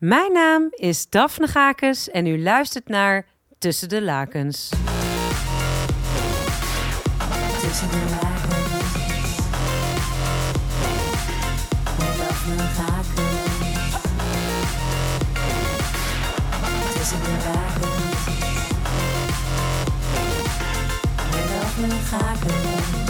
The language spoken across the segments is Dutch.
Mijn naam is Daphne Gakes en u luistert naar Tussen de Lakens. Tussen de lakens. Met Daphne Gakens. Tussen de lakens. Met Daphne Gakens.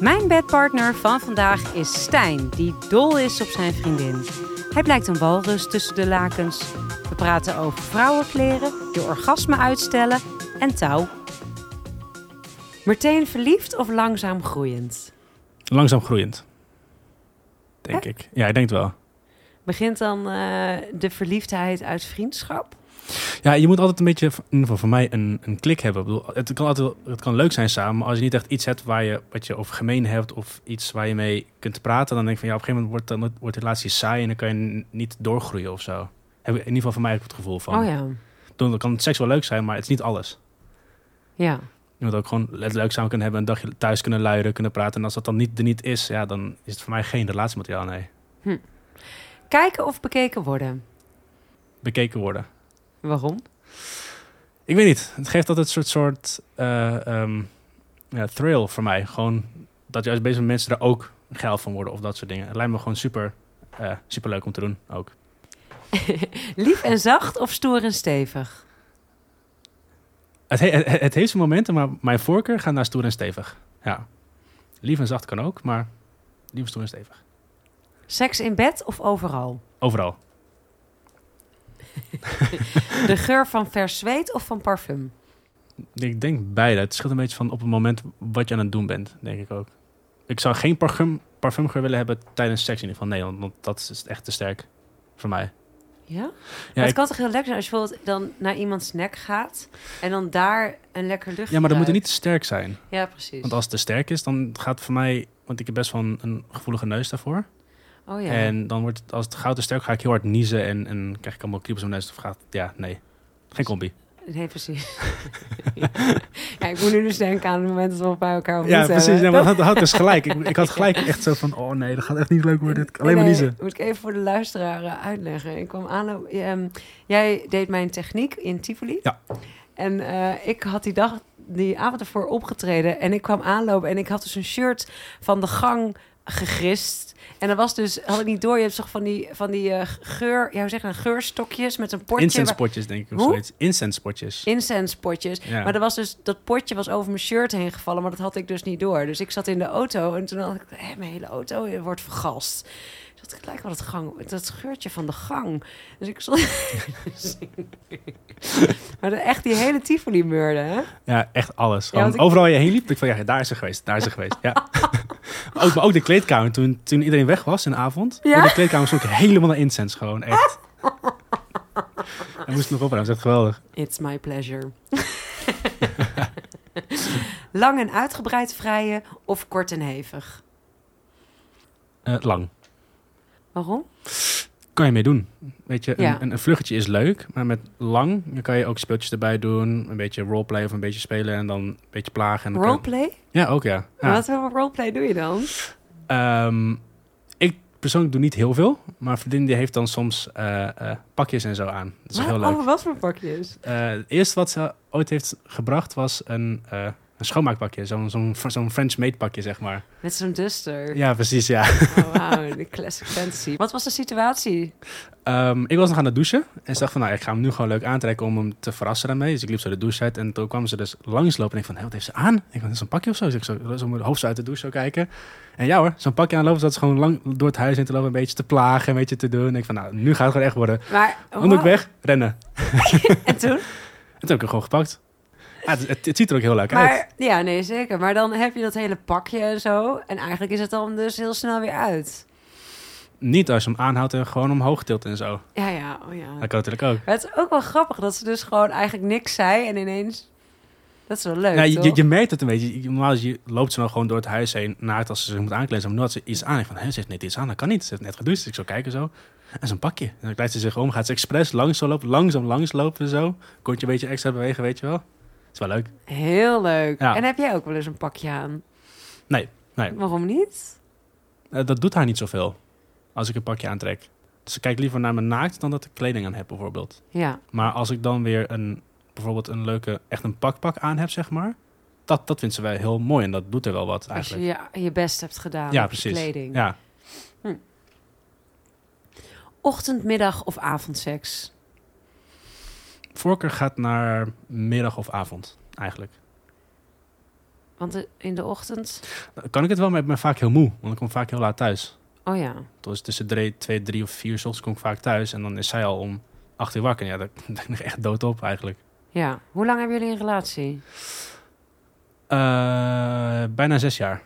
Mijn bedpartner van vandaag is Stijn, die dol is op zijn vriendin. Hij blijkt een walrus tussen de lakens. We praten over vrouwenkleren, je orgasme uitstellen en touw. Meteen verliefd of langzaam groeiend? Langzaam groeiend. Denk ik. Ja, ik denk het wel. Begint dan eh, de verliefdheid uit vriendschap? Ja, je moet altijd een beetje, in ieder geval voor mij, een, een klik hebben. Ik bedoel, het, kan altijd, het kan leuk zijn samen, maar als je niet echt iets hebt waar je, wat je over gemeen hebt of iets waar je mee kunt praten, dan denk ik van ja, op een gegeven moment wordt, dan, wordt de relatie saai en dan kan je niet doorgroeien of zo. Heb ik in ieder geval voor mij het gevoel van. Oh ja, Dan kan seks wel leuk zijn, maar het is niet alles. ja. Je moet ook gewoon het leuk samen kunnen hebben, een dagje thuis kunnen luieren, kunnen praten. En als dat dan niet, er niet is, ja, dan is het voor mij geen relatiemateriaal, nee. Kijken of bekeken worden? Bekeken worden. Waarom? Ik weet niet. Het geeft altijd een soort, soort eh, ehm, ja, thrill voor mij. Gewoon dat juist bezig met mensen er ook geil van worden of dat soort dingen. Het lijkt me gewoon super, eh, super leuk om te doen ook. Lief en zacht of stoer en stevig? Het, he- het, het heeft zijn momenten, maar mijn voorkeur gaat naar stoer en stevig. Ja. Lief en zacht kan ook, maar liever stoer en stevig. Seks in bed of overal? Overal. De geur van vers zweet of van parfum? Ik denk beide. Het scheelt een beetje van op het moment wat je aan het doen bent, denk ik ook. Ik zou geen parfum, parfumgeur willen hebben tijdens seks in ieder geval. Nee, want, dat is echt te sterk voor mij. Ja? Ja, maar het ik- kan toch heel lekker zijn als je bijvoorbeeld dan naar iemands nek gaat en dan daar een lekker luchtje ja maar dat moet er niet te sterk zijn. Ja, precies. Want als het te sterk is, dan gaat het voor mij... Want ik heb best wel een, een gevoelige neus daarvoor. Oh ja. En dan wordt het, als het goud te sterk ga ik heel hard niezen en, en krijg ik allemaal kriebels in mijn neus. Of gaat, ja, nee. Geen combi. Nee, precies. ja, ik moet nu dus denken aan het moment dat we bij elkaar ontmoet Ja, hebben. precies. Ja, maar Dat- had, dus gelijk. Ik, ik had gelijk echt zo van, oh nee, dat gaat echt niet leuk worden. Alleen maar Nee, niezen. Moet ik even voor de luisteraar eh, uitleggen. Ik kwam aan. ehm, jij deed mijn techniek in Tivoli. Ja. En eh, ik had die dag, die avond ervoor opgetreden. En ik kwam aanlopen en ik had dus een shirt van de gang gegrist. En dat was dus, had ik niet door, je hebt toch van die, van die eh, geur, ja, hoe zeg je, nou, geurstokjes met een potje. Incense waar- potjes, denk ik. Of Hoe? zoiets. Incense potjes. Incense potjes. Ja. Maar er was dus, dat potje was over mijn shirt heen gevallen, maar dat had ik dus niet door. Dus ik zat in de auto en toen had ik, hé, mijn hele auto wordt vergast. Dus dat lijkt wel het gang, dat geurtje van de gang. Dus ik stond... maar echt die hele Tivoli meurde, hè? Ja, echt alles. Gewoon want ik- Overal je heen liep, ik van ja, daar is ze geweest, daar is ze geweest. Ja. ook, maar ook de kleedkamer, toen, toen iedereen weg was in de avond. Ja? De kleedkamer stond ik helemaal naar incense, gewoon echt. En moest nog opruimen, dat is echt geweldig. It's my pleasure. Lang en uitgebreid vrijen of kort en hevig? Eh, lang. Waarom? Kan je mee doen. Weet je, Ja. een, een, vluggetje is leuk, maar met lang dan kan je ook speeltjes erbij doen. Een beetje roleplay of een beetje spelen en dan een beetje plagen. En kan- Roleplay? Ja, ook ja. ja. Wat voor roleplay doe je dan? Ehm, ik persoonlijk doe niet heel veel, maar vriendin die heeft dan soms eh, eh, pakjes en zo aan. Dat is Wat? heel leuk. Oh, wat voor pakjes? Eh, het eerste wat ze ooit heeft gebracht was een, een schoonmaakpakje. Zo'n zo'n zo'n French-made pakje, zeg maar. Met zo'n duster. Ja, precies, ja. Oh, wauw, de classic fantasy. Wat was de situatie? Ehm, ik was nog aan het douchen en ze dacht van, nou, ik ga hem nu gewoon leuk aantrekken om hem te verrassen daarmee. Dus ik liep zo de douche uit en toen kwam ze dus langslopen en ik van, hé, wat heeft ze aan? Ik van, is een pakje of zo? Dus ik zo, zo mijn hoofd zo uit de douche zo kijken. En ja hoor, zo'n pakje aanlopen, dat is gewoon lang door het huis heen te lopen, een beetje te plagen, een beetje te doen. En ik van, nou, nu gaat het gewoon echt worden. Maar, ik weg, rennen. En toen? En toen heb ik hem gewoon gepakt. Ja, het, het, ziet er ook heel leuk uit. Maar, ja, nee, zeker. Maar dan heb je dat hele pakje en zo. En eigenlijk is het dan dus heel snel weer uit. Niet als je hem aanhoudt en gewoon omhoog tilt en zo. Ja, ja, oh ja. Dat kan natuurlijk ook. Maar het is ook wel grappig dat ze dus gewoon eigenlijk niks zei en ineens... Dat is wel leuk, Ja, je, je, je merkt het een beetje. Je- Normaal je, loopt ze nou gewoon door het huis heen naakt als ze zich moet aankleden. Maar nu had ze iets aan. Ik van, hè, ze heeft net iets aan. Dat kan niet. Ze heeft net gedoucht. Dus ik zou kijken zo. En zo'n pakje. En dan kleedt ze zich om. Gaat ze expres langs zo lopen. Langzaam langs lopen zo. Kontje een beetje extra bewegen, weet je wel. Is wel leuk. Heel leuk. Ja. En heb jij ook wel eens een pakje aan? Nee, nee. Waarom niet? Eh, dat doet haar niet zoveel. Als ik een pakje aantrek. Dus ze kijkt liever naar mijn naakt dan dat ik kleding aan heb bijvoorbeeld. Ja. Maar als ik dan weer een, bijvoorbeeld een leuke, echt een pakpak aan heb, zeg maar. Dat, dat vindt ze wel heel mooi en dat doet er wel wat Als je eigenlijk. je, je best hebt gedaan ja, precies. kleding. Ja, Ochtend, middag of avondseks? Voorkeur gaat naar middag of avond, eigenlijk. Want in de ochtend... Kan ik het wel, maar ik ben vaak heel moe. Want ik kom vaak heel laat thuis. Oh ja. Dus tussen drie, twee, drie of vier ochtends kom ik vaak thuis. En dan is zij al om acht uur wakker. Ja, daar ben ik echt dood op eigenlijk. Ja. Hoe lang hebben jullie een relatie? Eh, bijna zes jaar.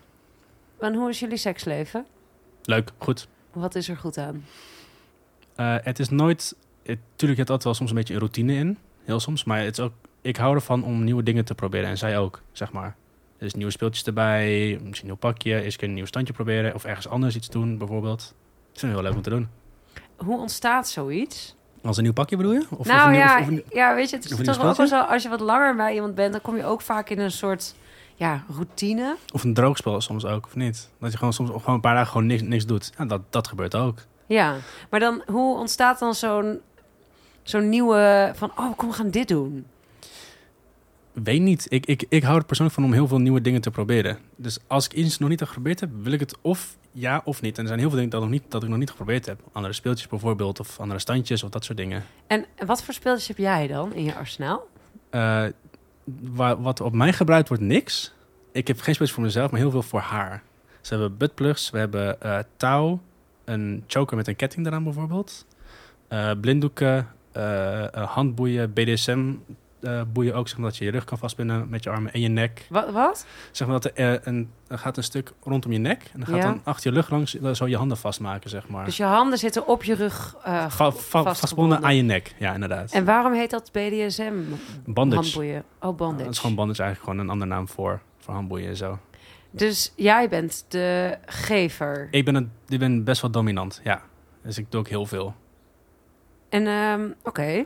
En hoe is jullie seksleven? Leuk, goed. Wat is er goed aan? Eh, het is nooit... Het, tuurlijk, je hebt altijd wel soms een beetje een routine in. Heel soms. Maar het is ook, ik hou ervan om nieuwe dingen te proberen. En zij ook, zeg maar. Dus nieuwe speeltjes erbij. Misschien een nieuw pakje. Eens een nieuw standje proberen. Of ergens anders iets doen, bijvoorbeeld. Dat vind ik heel leuk om te doen. Hoe ontstaat zoiets? Als een nieuw pakje bedoel je? Of, of nou een ja, of een- ja, weet je, het is toch ook wel zo... Als je wat langer bij iemand bent, dan kom je ook vaak in een soort... Ja, routine. Of een droogspel soms ook, of niet? Dat je gewoon soms gewoon een paar dagen gewoon niks, niks doet. Ja, dat, dat gebeurt ook. Ja, maar dan, hoe ontstaat dan zo'n zo'n nieuwe... Van, oh, kom, we gaan dit doen. Weet niet. Ik, ik, ik hou er persoonlijk van om heel veel nieuwe dingen te proberen. Dus als ik iets nog niet heb geprobeerd heb, wil ik het of ja of niet. En er zijn heel veel dingen dat, nog niet, dat ik nog niet geprobeerd heb. Andere speeltjes bijvoorbeeld, of andere standjes, of dat soort dingen. En wat voor speeltjes heb jij dan in je arsenaal? Eh, wa- wat op mij gebruikt wordt, niks. Ik heb geen speeltjes voor mezelf, maar heel veel voor haar. We hebben buttplugs, we hebben eh, touw, een choker met een ketting eraan bijvoorbeeld. eh, blinddoeken, handboeien, BDSM eh, boeien ook, zeg maar dat je je rug kan vastbinden met je armen en je nek. Wat? wat? Zeg maar dat er, eh, een, er gaat een stuk rondom je nek en dan gaat Ja. dan achter je lucht langs eh, zo je handen vastmaken, zeg maar. Dus je handen zitten op je rug eh, Va- va- vastgebonden aan je nek, ja inderdaad. En waarom heet dat BDSM? bandage. Handboeien. Oh, bandage. Dat is gewoon bandage eigenlijk gewoon een andere naam voor, voor handboeien en zo. Dus jij bent de gever. Ik ben, een, ik ben best wel dominant, ja. Dus ik doe ook heel veel. En ehm, oké.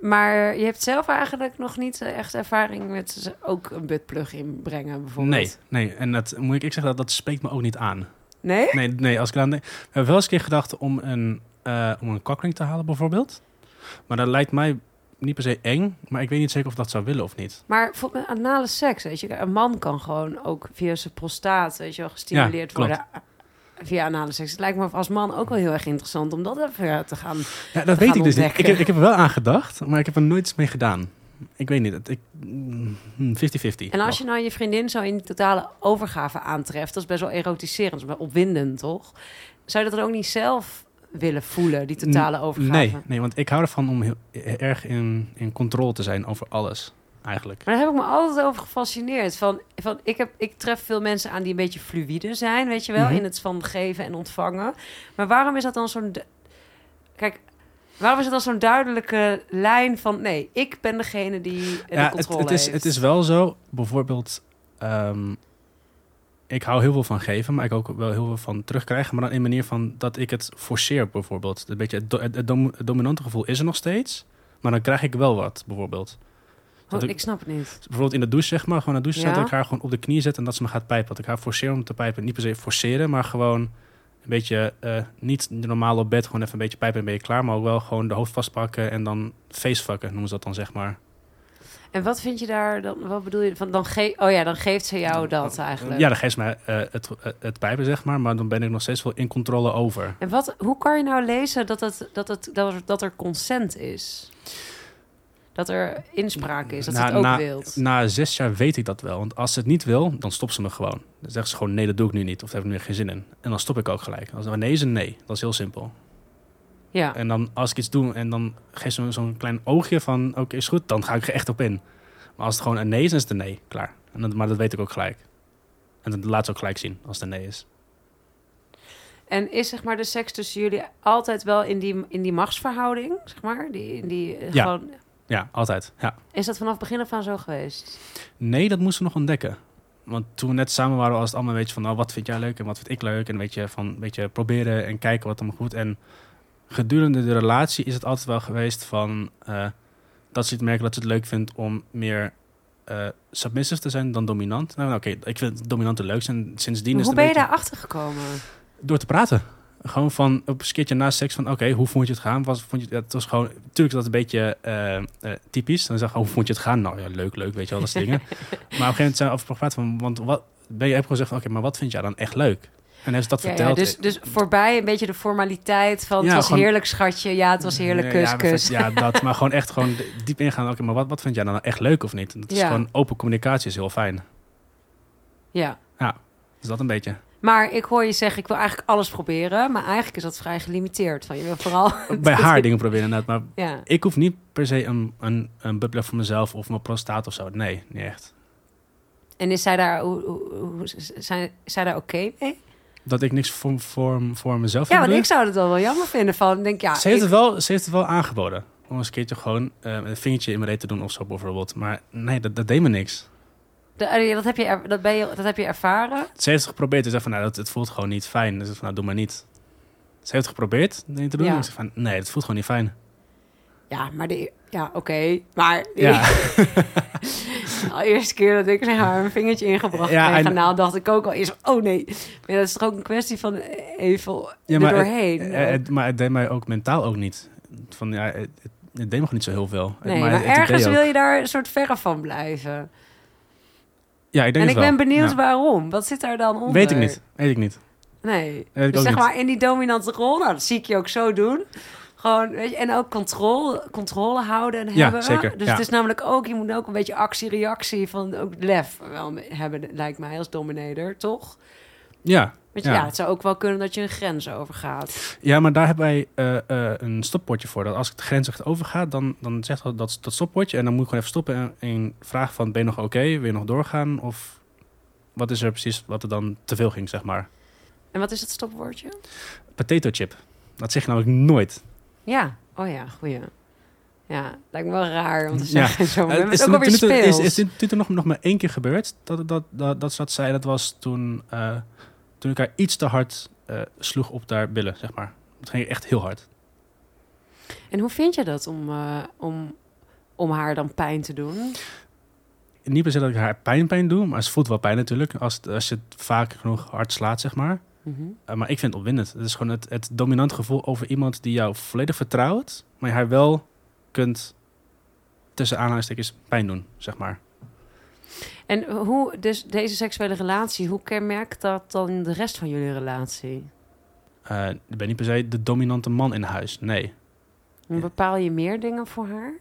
Maar je hebt zelf eigenlijk nog niet eh, echt ervaring met ook een buttplug inbrengen, bijvoorbeeld. Nee, nee. En dat moet ik, ik zeggen, dat, dat spreekt me ook niet aan. Nee? Nee, nee als ik aan denk. We hebben wel eens een keer gedacht om een, eh om een cockring te halen, bijvoorbeeld. Maar dat lijkt mij niet per se eng. Maar ik weet niet zeker of dat zou willen of niet. Maar met anale seks, weet je. Een man kan gewoon ook via zijn prostaat, weet je wel, gestimuleerd Ja, klopt. worden via anale seks. Het lijkt me als man ook wel heel erg interessant om dat even te gaan. Ja, dat We weet ik dus niet. Ik heb, ik heb er wel aan gedacht, maar ik heb er nooit iets mee gedaan. Ik weet niet. het- ik- mm, 50-50. En als je nou je vriendin zo in die totale overgave aantreft, dat is best wel erotiserend, wel opwindend, toch? Zou je dat dan ook niet zelf willen voelen, die totale overgave? Nee, nee, want ik hou ervan om heel erg in, in controle te zijn over alles, eigenlijk. Maar daar heb ik me altijd over gefascineerd. Van, van, ik, heb, ik tref veel mensen aan die een beetje fluïde zijn, weet je wel, Mhm. in het van geven en ontvangen. Maar waarom is dat dan zo'n. Kijk, waarom is het dan zo'n duidelijke lijn van nee, ik ben degene die de Ja, het, controle het, is, het is wel zo, bijvoorbeeld, ehm, ik hou heel veel van geven, maar ik ook wel heel veel van terugkrijgen. Maar dan in manier van dat ik het forceer, bijvoorbeeld. Een beetje het, do- het dominante gevoel is er nog steeds, maar dan krijg ik wel wat, bijvoorbeeld. Oh, dat ik- ik snap het niet. Bijvoorbeeld in de douche, zeg maar. Gewoon in de douche Ja. zetten, ik haar gewoon op de knie zetten en dat ze me gaat pijpen. Dat ik haar forceer om te pijpen. Niet per se forceren, maar gewoon een beetje, eh, niet normaal op bed, gewoon even een beetje pijpen en ben je klaar. Maar ook wel gewoon de hoofd vastpakken en dan facefucken, noemen ze dat dan, zeg maar. En wat vind je daar dan? Wat bedoel je? Van dan oh ja, dan geeft ze jou dat eigenlijk. Ja, dan geeft ze mij eh, het, eh, het pijpen, zeg maar. Maar dan ben ik nog steeds wel in controle over. En wat, hoe kan je nou lezen dat, het, dat, het, dat, er, dat er consent is? Dat er inspraak is, dat ze Na- het ook na- wilt. Na zes jaar weet ik dat wel. Want als ze het niet wil, dan stopt ze me gewoon. Dan zegt ze gewoon, nee, dat doe ik nu niet. Of daar heb ik nu geen zin in. En dan stop ik ook gelijk. Als er nee is een nee. Dat is heel simpel. ja. En dan als ik iets doe en dan geef ze me zo'n klein oogje van oké, is goed, dan ga ik er echt op in. Maar als het gewoon een nee is, dan is het een nee. Klaar. En dat, maar dat weet ik ook gelijk. En dat laat ze ook gelijk zien als het een nee is. En is zeg maar de seks tussen jullie altijd wel in die, in die machtsverhouding, zeg maar? Die, in die, Ja. gewoon, Ja, altijd. Ja. is dat vanaf begin af aan zo geweest? Nee, dat moesten we nog ontdekken. Want toen we net samen waren, was het allemaal een beetje van... Oh, wat vind jij leuk en wat vind ik leuk? En een beetje, van, een beetje proberen en kijken wat hem goed. En gedurende de relatie is het altijd wel geweest van... eh, dat ze het merken dat ze het leuk vindt om meer eh, submissive te zijn dan dominant. Nou, oké, ik vind dominante leuk. En sindsdien Maar is hoe het ben je beetje daar achter gekomen? door te praten. Gewoon van op een keertje na seks van oké, hoe vond je het gaan? Was, vond je, ja, het was gewoon, natuurlijk is dat een beetje eh, eh, typisch. Dan zeg je, hoe vond je het gaan? Nou ja, leuk, leuk, weet je wel, dat soort dingen. Maar op een gegeven moment zijn we over gepraat van, want wat ben je hebt gewoon gezegd van oké, maar wat vind jij dan echt leuk? En heeft ze dat Ja, ja, verteld. dus, dus voorbij een beetje de formaliteit van Ja, het was gewoon- heerlijk schatje, ja het was heerlijk Ja, kus ja, kus. Ja, dat, maar gewoon echt gewoon diep ingaan. Oké, maar wat, wat vind jij dan echt leuk of niet? Dat is Ja. gewoon open communicatie is heel fijn. ja. Dus dat een beetje. Maar ik hoor je zeggen, ik wil eigenlijk alles proberen. Maar eigenlijk is dat vrij gelimiteerd. Van, je wil vooral... Bij haar dingen proberen inderdaad. Maar Ja. ik hoef niet per se een, een, een bubbler voor mezelf of mijn prostaat of zo. Nee, niet echt. En is zij daar, hoe, zijn, zij daar oké mee? Dat ik niks voor, voor, voor mezelf Ja, want ik zou het wel wel jammer vinden. Van, denk, ja, ze, heeft ik- het wel, ze heeft het wel aangeboden. Om eens een keertje gewoon eh, een vingertje in mijn reet te doen of zo bijvoorbeeld. Maar nee, dat, dat deed me niks. De- eh, dat, heb je, er- dat, ben je, dat heb je ervaren. Ze heeft het geprobeerd. Ze zei van, nou, dat, het voelt gewoon niet fijn. Dus van, nou, doe maar niet. Ze heeft het geprobeerd dingen te doen. Ja. En van, nee, het voelt gewoon niet fijn. Ja, maar de, ja, oké. Maar de Ja, eerste keer dat ik haar een vingertje ingebracht Ja, ja, en- kanaal, dacht ik ook al eerst, oh nee. Maar dat is toch ook een kwestie van even ja maar, het, doorheen. het- maar het deed mij ook mentaal ook niet. Van, ja, het, deed me gewoon niet zo heel veel. nee, maar maar, ergens wil je daar een soort verre van blijven. Ja, ik denk En ik wel. ben benieuwd Ja. waarom. Wat zit daar dan onder? Weet ik niet. Weet ik niet. Nee. Weet ik dus ook zeg niet. maar in die dominante rol, nou, dat zie ik je ook zo doen. Gewoon, weet je, en ook controle, controle houden en Ja, hebben. zeker, Dus ja. het is namelijk ook, je moet ook een beetje actie-reactie van ook lef wel hebben, lijkt mij, als dominator, toch? Ja, Want ja. Ja. het zou ook wel kunnen dat je een grens overgaat. Ja, maar daar hebben wij eh, eh, een stopbordje voor. Dat als ik de grens echt overga, dan, dan zegt dat, dat dat. En dan moet ik gewoon even stoppen en, en vragen van, ben je nog oké? Wil je nog doorgaan? Of wat is er precies wat er dan te veel ging, zeg maar. En wat is het stopwoordje? Potato chip. Dat zeg je namelijk nooit. Ja, oh ja, goeie. Ja, lijkt me wel raar om te Ja. zeggen. Zo, maar het is is ook is, speels. is dit er nog, nog maar één keer gebeurd? Dat, dat, dat, dat ze dat zei, dat was toen, toen ik haar iets te hard eh, sloeg op haar billen, zeg maar. Dat ging echt heel hard. En hoe vind je dat om, eh, om, om haar dan pijn te doen? Niet per se dat ik haar pijn pijn doe, maar ze voelt wel pijn natuurlijk. Als, als je het vaak genoeg hard slaat, zeg maar. Mhm. Uh, maar ik vind het opwindend. Het is gewoon het, het dominant gevoel over iemand die jou volledig vertrouwt, maar je haar wel kunt tussen aanhalingstekens pijn doen, zeg maar. En hoe, dus deze seksuele relatie, hoe kenmerkt dat dan de rest van jullie relatie? Uh, ik ben niet per se de dominante man in huis, nee. En bepaal je meer dingen voor haar?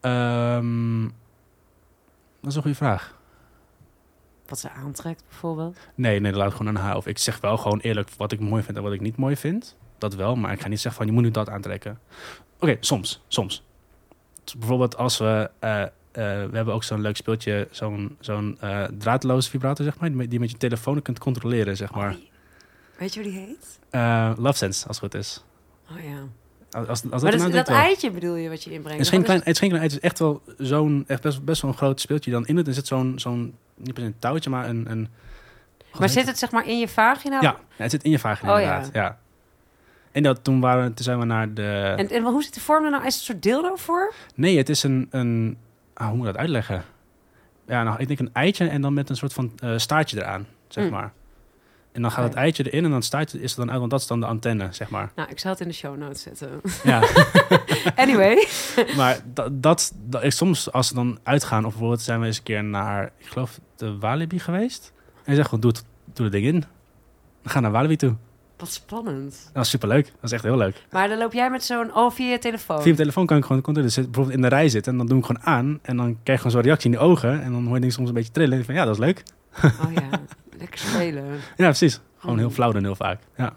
Ehm, dat is een goede vraag. Wat ze aantrekt bijvoorbeeld? Nee, nee, dat laat ik gewoon aan haar. Of ik zeg wel gewoon eerlijk wat ik mooi vind en wat ik niet mooi vind. Dat wel, maar ik ga niet zeggen van je moet nu dat aantrekken. Oké, soms, soms. Dus bijvoorbeeld als we... eh, we hebben ook zo'n leuk speeltje, zo'n zo'n eh, draadloze vibrator, zeg maar, die met- je telefoon kunt controleren, zeg maar. Weet je hoe die heet? Eh, Love Sense, als het goed is. Oh ja. Als, als, als Maar dat dat, eitje bedoel je wat je inbrengt? Het is geen klein, het is geen klein, het is echt wel zo'n, echt best, best wel een groot speeltje dan in het. Er zit zo'n, zo'n niet per se een touwtje, maar een... een Maar zit het zeg maar in je vagina? Ja, ja, het zit in je vagina Oh, ja. inderdaad, ja. En dat, toen, waren, toen zijn we naar de... En, en hoe zit de vorm er nou? Is het een soort dildo voor? Nee, het is een... een ah, hoe moet ik dat uitleggen? Ja, nou, ik denk een eitje en dan met een soort van eh, staartje eraan, zeg Mm. maar. En dan gaat het eitje erin en dan staartje is er dan uit, want dat is dan de antenne, zeg maar. Nou, ik zal het in de show notes zetten. Ja, anyway. maar dat, dat, dat is soms als we dan uitgaan, of bijvoorbeeld zijn we eens een keer naar, ik geloof, de Walibi geweest. En je zegt gewoon, doe, het, doe het ding in. We gaan naar Walibi toe. Wat spannend. Dat was superleuk. Dat is echt heel leuk. Maar dan loop jij met zo'n... Oh, via je telefoon. Via telefoon kan ik gewoon controleren. Dus bijvoorbeeld in de rij zitten en dan doe ik gewoon aan. En dan krijg je gewoon zo'n reactie in de ogen. En dan hoor je dingen soms een beetje trillen. En van, ja, dat is leuk. Oh ja, lekker spelen. Ja, precies. Gewoon heel flauw dan heel vaak. Ja.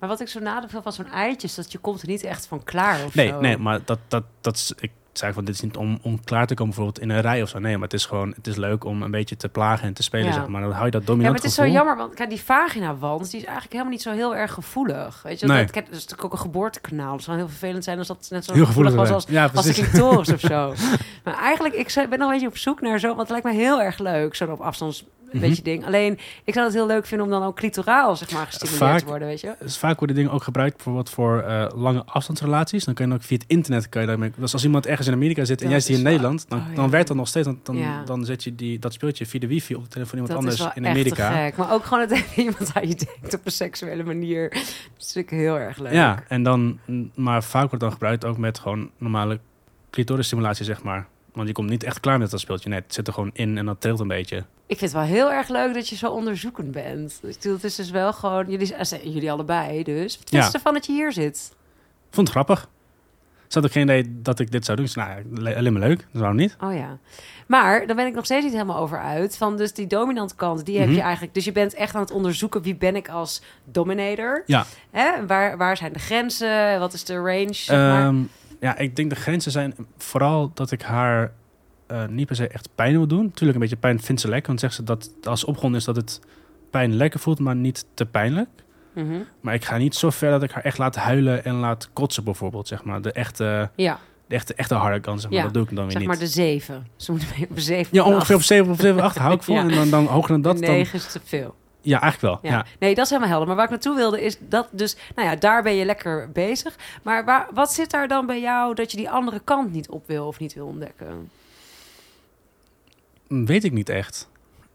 Maar wat ik zo nadeel van zo'n eitje... is dat je komt er niet echt van klaar of Nee, zo. nee, maar dat, dat, dat is, ik zei van dit is niet om, om klaar te komen bijvoorbeeld in een rij of zo. Nee, maar het is gewoon, het is leuk om een beetje te plagen en te spelen, Ja. zeg maar. Dan hou je dat Ja, dominant maar het is zo jammer, want kijk, die vagina-wand, die is eigenlijk helemaal niet zo heel erg gevoelig. Weet je, Nee. dat, kijk, dat is natuurlijk ook een geboortekanaal. Het zou heel vervelend zijn als dat net zo Heel gevoelig, gevoelig. was als, ja, als de clitoris of zo. Maar eigenlijk, ik ben nog een beetje op zoek naar zo, want het lijkt me heel erg leuk, zo op afstands Mhm. beetje ding. Alleen, ik zou het heel leuk vinden om dan ook clitoraal, zeg maar, gestimuleerd Vaak- te worden, weet je. Dus vaak worden dingen ook gebruikt bijvoorbeeld voor eh, lange afstandsrelaties. Dan kun je ook via het internet kan je daarmee. Dus als iemand ergens in Amerika zit en jij zit hier in is Nederland, dan, oh, ja. dan werkt dat nog steeds. Dan, dan, Ja. dan zet je die, dat speeltje via de wifi op de telefoon van iemand Dat is anders wel in echt Amerika. te gek. Maar ook gewoon het iemand aan je denkt op een seksuele manier. Dat is natuurlijk heel erg leuk. Ja, en dan, maar vaak wordt het dan gebruikt ook met gewoon normale clitorisstimulatie, zeg maar. Want je komt niet echt klaar met dat speeltje. Nee, het zit er gewoon in en dat trilt een beetje. Ik vind het wel heel erg leuk dat je zo onderzoekend bent. Ik bedoel, het is dus wel gewoon... Jullie, eh, jullie allebei dus. Wat Ja. ervan dat je hier zit? Vond het grappig. Ik had ook geen idee dat ik dit zou doen. Dus nou, alleen maar leuk. Waarom niet? Oh ja. Maar dan ben ik nog steeds niet helemaal over uit. Van dus die dominante kant, die heb Mhm. je eigenlijk... Dus je bent echt aan het onderzoeken wie ben ik als dominator. Ja. Hè? Waar, waar zijn de grenzen? Wat is de range? Ehm, ja, ik denk de grenzen zijn vooral dat ik haar eh, niet per se echt pijn wil doen. Tuurlijk, een beetje pijn vindt ze lekker. Want zegt ze dat als opgrond is dat het pijn lekker voelt, maar niet te pijnlijk. Mhm. Maar ik ga niet zo ver dat ik haar echt laat huilen en laat kotsen bijvoorbeeld. Zeg maar. De echte, Ja, de echte, echte harde kant, zeg maar. Ja, Dat doe ik dan weer zeg niet. maar de zeven. Ze moeten op zeven. Ja, ongeveer op acht. 7 of 7, 8 hou ik. Ja. En dan, dan hoger dan dat, dan... Negen is te veel. Ja, eigenlijk wel. Ja. Ja. Nee, dat is helemaal helder. Maar waar ik naartoe wilde is dat dus... Nou ja, daar ben je lekker bezig. Maar waar, wat zit daar dan bij jou dat je die andere kant niet op wil of niet wil ontdekken? Weet ik niet echt.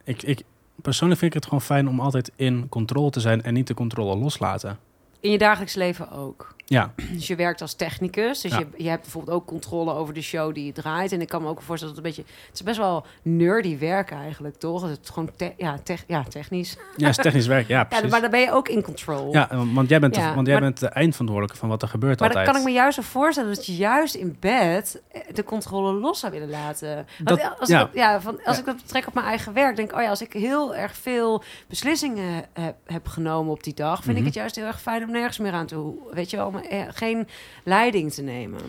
Ik, ik, persoonlijk vind ik het gewoon fijn om altijd in controle te zijn en niet de controle loslaten. In je dagelijks leven ook. Ja, Dus je werkt als technicus. Dus Ja. je, je hebt bijvoorbeeld ook controle over de show die je draait. En ik kan me ook voorstellen dat het een beetje... Het is best wel nerdy werk eigenlijk, toch? Het is gewoon te- ja, tech- ja, technisch. ja is technisch werk. Ja, Ja, precies. maar dan ben je ook in control. Ja, want jij bent, de, Ja, want jij maar- bent de eindverantwoordelijke van wat er gebeurt Maar dan altijd. kan ik me juist zo voorstellen dat je juist in bed eh, de controle los zou willen laten. Want Dat- als, ja. ik, dat- ja, van, als Ja. ik dat betrek op mijn eigen werk, denk ik, oh ja, als ik heel erg veel beslissingen heb, heb genomen op die dag, vind ik Mhm. het juist heel erg fijn om nergens meer aan te, weet je wel, eh, geen leiding te nemen.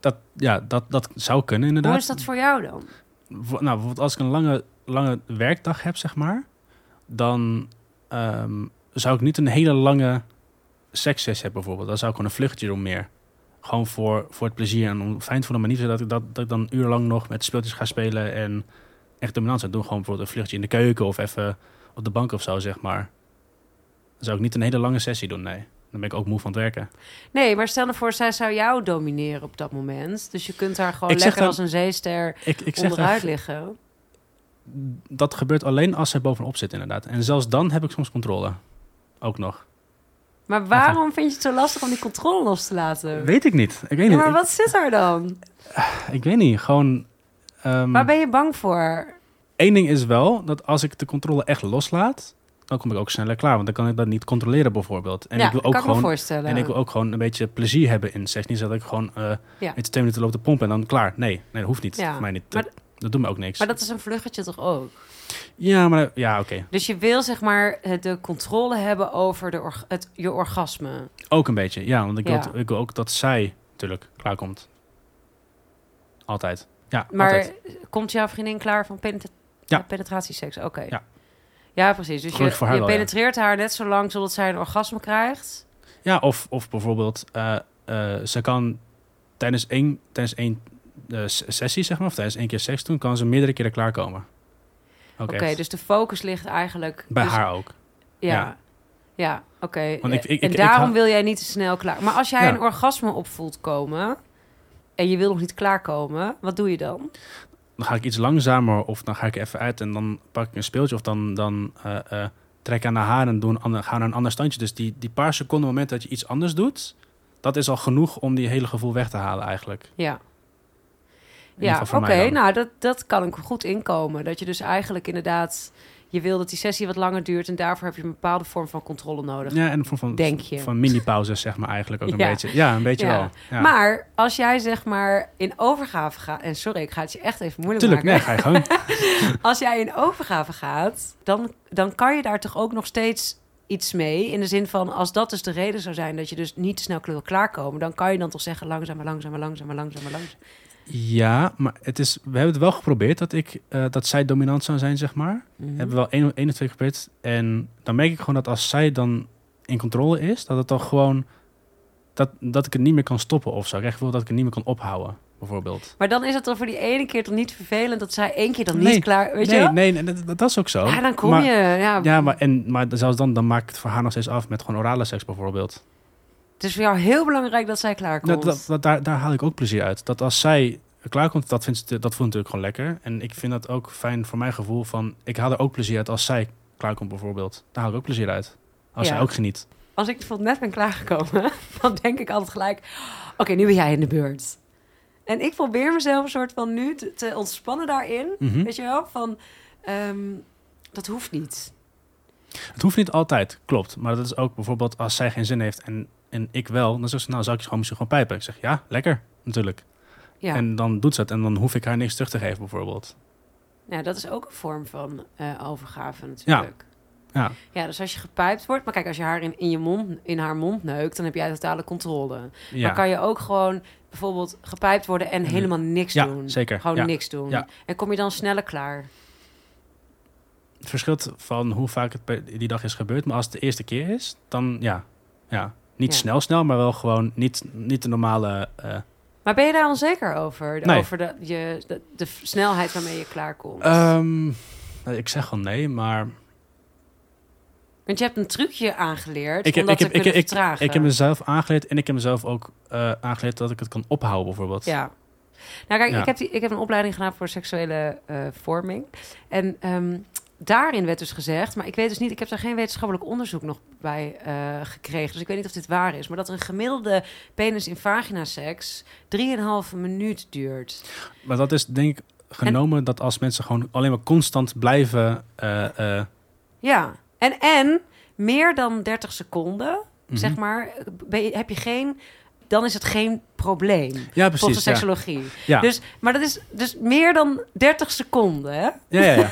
Dat, ja, dat, dat zou kunnen inderdaad. Hoe is dat voor jou dan? Nou, bijvoorbeeld als ik een lange, lange werkdag heb, zeg maar, dan ehm, zou ik niet een hele lange sekssessie hebben bijvoorbeeld. Dan zou ik gewoon een vluchtje doen meer. Gewoon voor, voor het plezier en om fijn te voelen, maar niet zo dat ik, dat, dat ik dan urenlang nog met speeltjes ga spelen en echt dominant zou doen. Gewoon bijvoorbeeld een vluchtje in de keuken of even op de bank of zo, zeg maar. Dan zou ik niet een hele lange sessie doen, nee. Dan ben ik ook moe van het werken. Nee, maar stel nou voor, zij zou jou domineren op dat moment. Dus je kunt daar gewoon lekker als een zeester Ik, onderuit liggen. dat gebeurt alleen als zij bovenop zit, inderdaad. En zelfs dan heb ik soms controle. Ook nog. Maar waarom vind je het zo lastig om die controle los te laten? Weet ik niet. Ik weet Ja, niet. maar wat zit er dan? Ik weet niet, gewoon... ehm Waar ben je bang voor? Eén ding is wel, dat als ik de controle echt loslaat... dan kom ik ook sneller klaar. Want dan kan ik dat niet controleren bijvoorbeeld. En ja, ik wil kan ook ik me gewoon... voorstellen. En ik wil ook gewoon een beetje plezier hebben in seks. Niet zo dat ik gewoon eh Ja. iets twee minuten loop te pompen en dan klaar. Nee, nee dat hoeft niet. Ja, Voor mij niet. maar Dat, dat doet me ook niks. Maar dat is een vluggetje toch ook? Ja, maar ja, oké. Dus je wil zeg maar de controle hebben over de het, je orgasme. Ook een beetje, ja. Want ik wil, ik wil ook dat zij natuurlijk klaarkomt. Altijd. Ja, Maar altijd. komt jouw vriendin klaar van penetra- Ja. ja, penetratieseks? Oké. Ja. Ja, precies. Dus je, Gelukkig haar je wel, ja. penetreert haar net zo lang zodat zij een orgasme krijgt. Ja, of, of bijvoorbeeld, eh, eh, ze kan tijdens één, tijdens één eh, sessie, zeg maar, of tijdens één keer seks doen, kan ze meerdere keren klaarkomen. Oké, dus de focus ligt eigenlijk... Bij dus- haar ook. Ja. ja. Ja, oké. En ik- daarom wil jij niet te snel klaar. Maar als jij Ja. een orgasme opvoelt komen en je wil nog niet klaarkomen, wat doe je dan? Dan ga ik iets langzamer of dan ga ik even uit en dan pak ik een speeltje of dan, dan eh, eh, trek aan de haar en doe een ander, ga naar een ander standje. Dus die, die paar seconden moment dat je iets anders doet, dat is al genoeg om die hele gevoel weg te halen eigenlijk. Ja. In Ja, oké. Nou, dat, dat kan ik goed inkomen. Dat je dus eigenlijk inderdaad... Je wil dat die sessie wat langer duurt... en daarvoor heb je een bepaalde vorm van controle nodig. Ja, en van, van, Denk je. van mini-pauzes zeg maar eigenlijk ook een Ja. beetje. Ja, een beetje Ja. wel. Ja. Maar als jij zeg maar in overgave gaat... En sorry, ik ga het je echt even moeilijk Tuurlijk, nee, maken. ga je gewoon. Als jij in overgave gaat... Dan, dan kan je daar toch ook nog steeds iets mee. In de zin van, als dat dus de reden zou zijn... dat je dus niet te snel wil klaarkomen... dan kan je dan toch zeggen langzamer, langzamer, langzamer, langzamer, langzamer. Ja, maar het is, we hebben het wel geprobeerd dat, ik, eh, dat zij dominant zou zijn, zeg maar. Mhm. Hebben we wel één, één of twee geprobeerd. En dan merk ik gewoon dat als zij dan in controle is, dat het dan gewoon... Dat, dat ik het niet meer kan stoppen of zo. Ik het gevoel dat ik het niet meer kan ophouden, bijvoorbeeld. Maar dan is het toch voor die ene keer toch niet vervelend dat zij één keer dan Nee. niet klaar... Weet je nee, wel? nee, nee dat, dat is ook zo. Ja, dan kom maar, je... Ja, Ja, maar, en, maar zelfs dan, dan maak ik het voor haar nog steeds af met gewoon orale seks bijvoorbeeld. Het is voor jou heel belangrijk dat zij klaar komt. Dat, dat, daar, daar haal ik ook plezier uit. Dat als zij klaarkomt, dat, vindt ze, dat voelt natuurlijk gewoon lekker. En ik vind dat ook fijn voor mijn gevoel van... Ik haal er ook plezier uit als zij klaarkomt bijvoorbeeld. Daar haal ik ook plezier uit. Als Ja. zij ook geniet. Als ik bijvoorbeeld net ben klaargekomen, dan denk ik altijd gelijk... Oké, nu ben jij in de beurt. En ik probeer mezelf een soort van nu te, te ontspannen daarin. Mhm. Weet je wel? Van, ehm, dat hoeft niet. Het hoeft niet altijd, klopt. Maar dat is ook bijvoorbeeld als zij geen zin heeft en, en ik wel... Dan zegt ze, nou zou ik je gewoon misschien gewoon pijpen. Ik zeg, ja, lekker, natuurlijk. Ja. En dan doet ze het en dan hoef ik haar niks terug te geven bijvoorbeeld. ja, dat is ook een vorm van eh, overgave natuurlijk. Ja, Ja, dus als je gepijpt wordt... Maar kijk, als je haar in, in, je mond, in haar mond neukt... dan heb jij totale controle. ja. Maar kan je ook gewoon bijvoorbeeld gepijpt worden... en Mhm. helemaal niks Ja, doen? zeker. Gewoon Ja. niks doen. Ja. En kom je dan sneller klaar? Het verschilt van hoe vaak het die dag is gebeurd. Maar als het de eerste keer is, dan ja. ja. Niet Ja. snel snel, maar wel gewoon niet, niet de normale... eh, Maar ben je daar onzeker over? Nee. Over de, je, de, de snelheid waarmee je klaarkomt? nou, ik zeg gewoon nee, maar... Want je hebt een trucje aangeleerd Ik, om heb- dat ik, heb, ik, ik, ik heb mezelf aangeleerd en ik heb mezelf ook eh, aangeleerd dat ik het kan ophouden bijvoorbeeld. Ja. Nou kijk, Ja. ik, heb die, ik heb een opleiding gedaan voor seksuele eh, vorming. En ehm, daarin werd dus gezegd... maar ik weet dus niet... ik heb daar geen wetenschappelijk onderzoek nog bij eh, gekregen... dus ik weet niet of dit waar is... maar dat een gemiddelde penis in vagina seks... 3,5 minuut duurt. Maar dat is denk ik genomen dat als mensen gewoon alleen maar constant blijven... eh, eh, Ja. En, en meer dan 30 seconden, mhm. zeg maar... Heb je geen... dan is het geen probleem. Ja, Volgens precies. de Ja. seksologie. Ja. Dus, maar dat is dus meer dan 30 seconden, hè? Ja, ja, ja.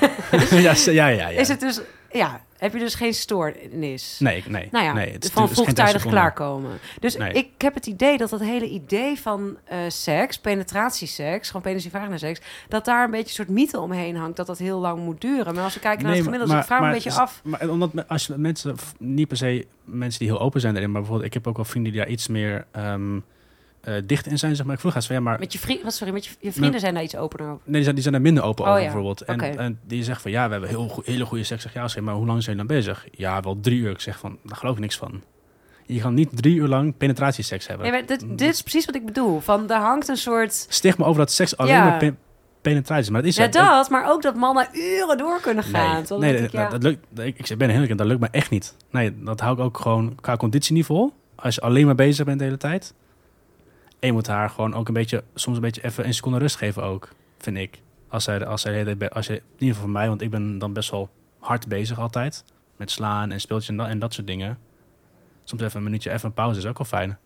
ja, ja, ja. Is het dus, ja, heb je dus geen stoornis? Nee, nee. Nou ja, nee, het is- van vroegtijdig 30 seconden. klaarkomen. Dus Nee. ik heb het idee dat dat hele idee van eh, seks, penetratieseks, gewoon penis in vagina seks, dat daar een beetje een soort mythe omheen hangt dat dat heel lang moet duren. Maar als we kijken naar Nee, het gemiddelde, dus ik vraag me een beetje af. Maar omdat als je mensen, niet per se mensen die heel open zijn erin, maar bijvoorbeeld, ik heb ook wel vrienden die daar iets meer ehm, eh, dicht in zijn, zeg maar. Ik vroeg haar van ja, maar Met je, vriend, wat, sorry, met je, je vrienden zijn daar iets opener over. nee, die zijn, die zijn er minder open Oh over ja, bijvoorbeeld. En, en die zeggen van ja, we hebben heel hele goede seks. Ik Zeg ja, zeg, maar hoe lang zijn jullie dan bezig? Ja, wel drie uur. Ik zeg van, daar geloof ik niks van. Je kan niet drie uur lang penetratieseks hebben. Nee, dit, dit is precies wat ik bedoel. Van, daar hangt een soort... Stigma over dat seks alleen Ja. maar pe- penetratie is, maar dat is Ja, dat, maar ook dat mannen uren door kunnen gaan. Nee, nee, ik, ja, dat lukt, ik, ik ben heel eerlijk, dat lukt me echt niet. Nee, dat hou ik ook gewoon qua conditie niet vol. Als je alleen maar bezig bent de hele tijd. Je moet haar gewoon ook een beetje, soms een beetje even een seconde rust geven ook, vind ik. Als zij, als zij, als je, in ieder geval voor mij, want ik ben dan best wel hard bezig altijd. Met slaan en speeltjes en dat, en dat soort dingen. Soms even een minuutje, even een pauze is ook wel fijn.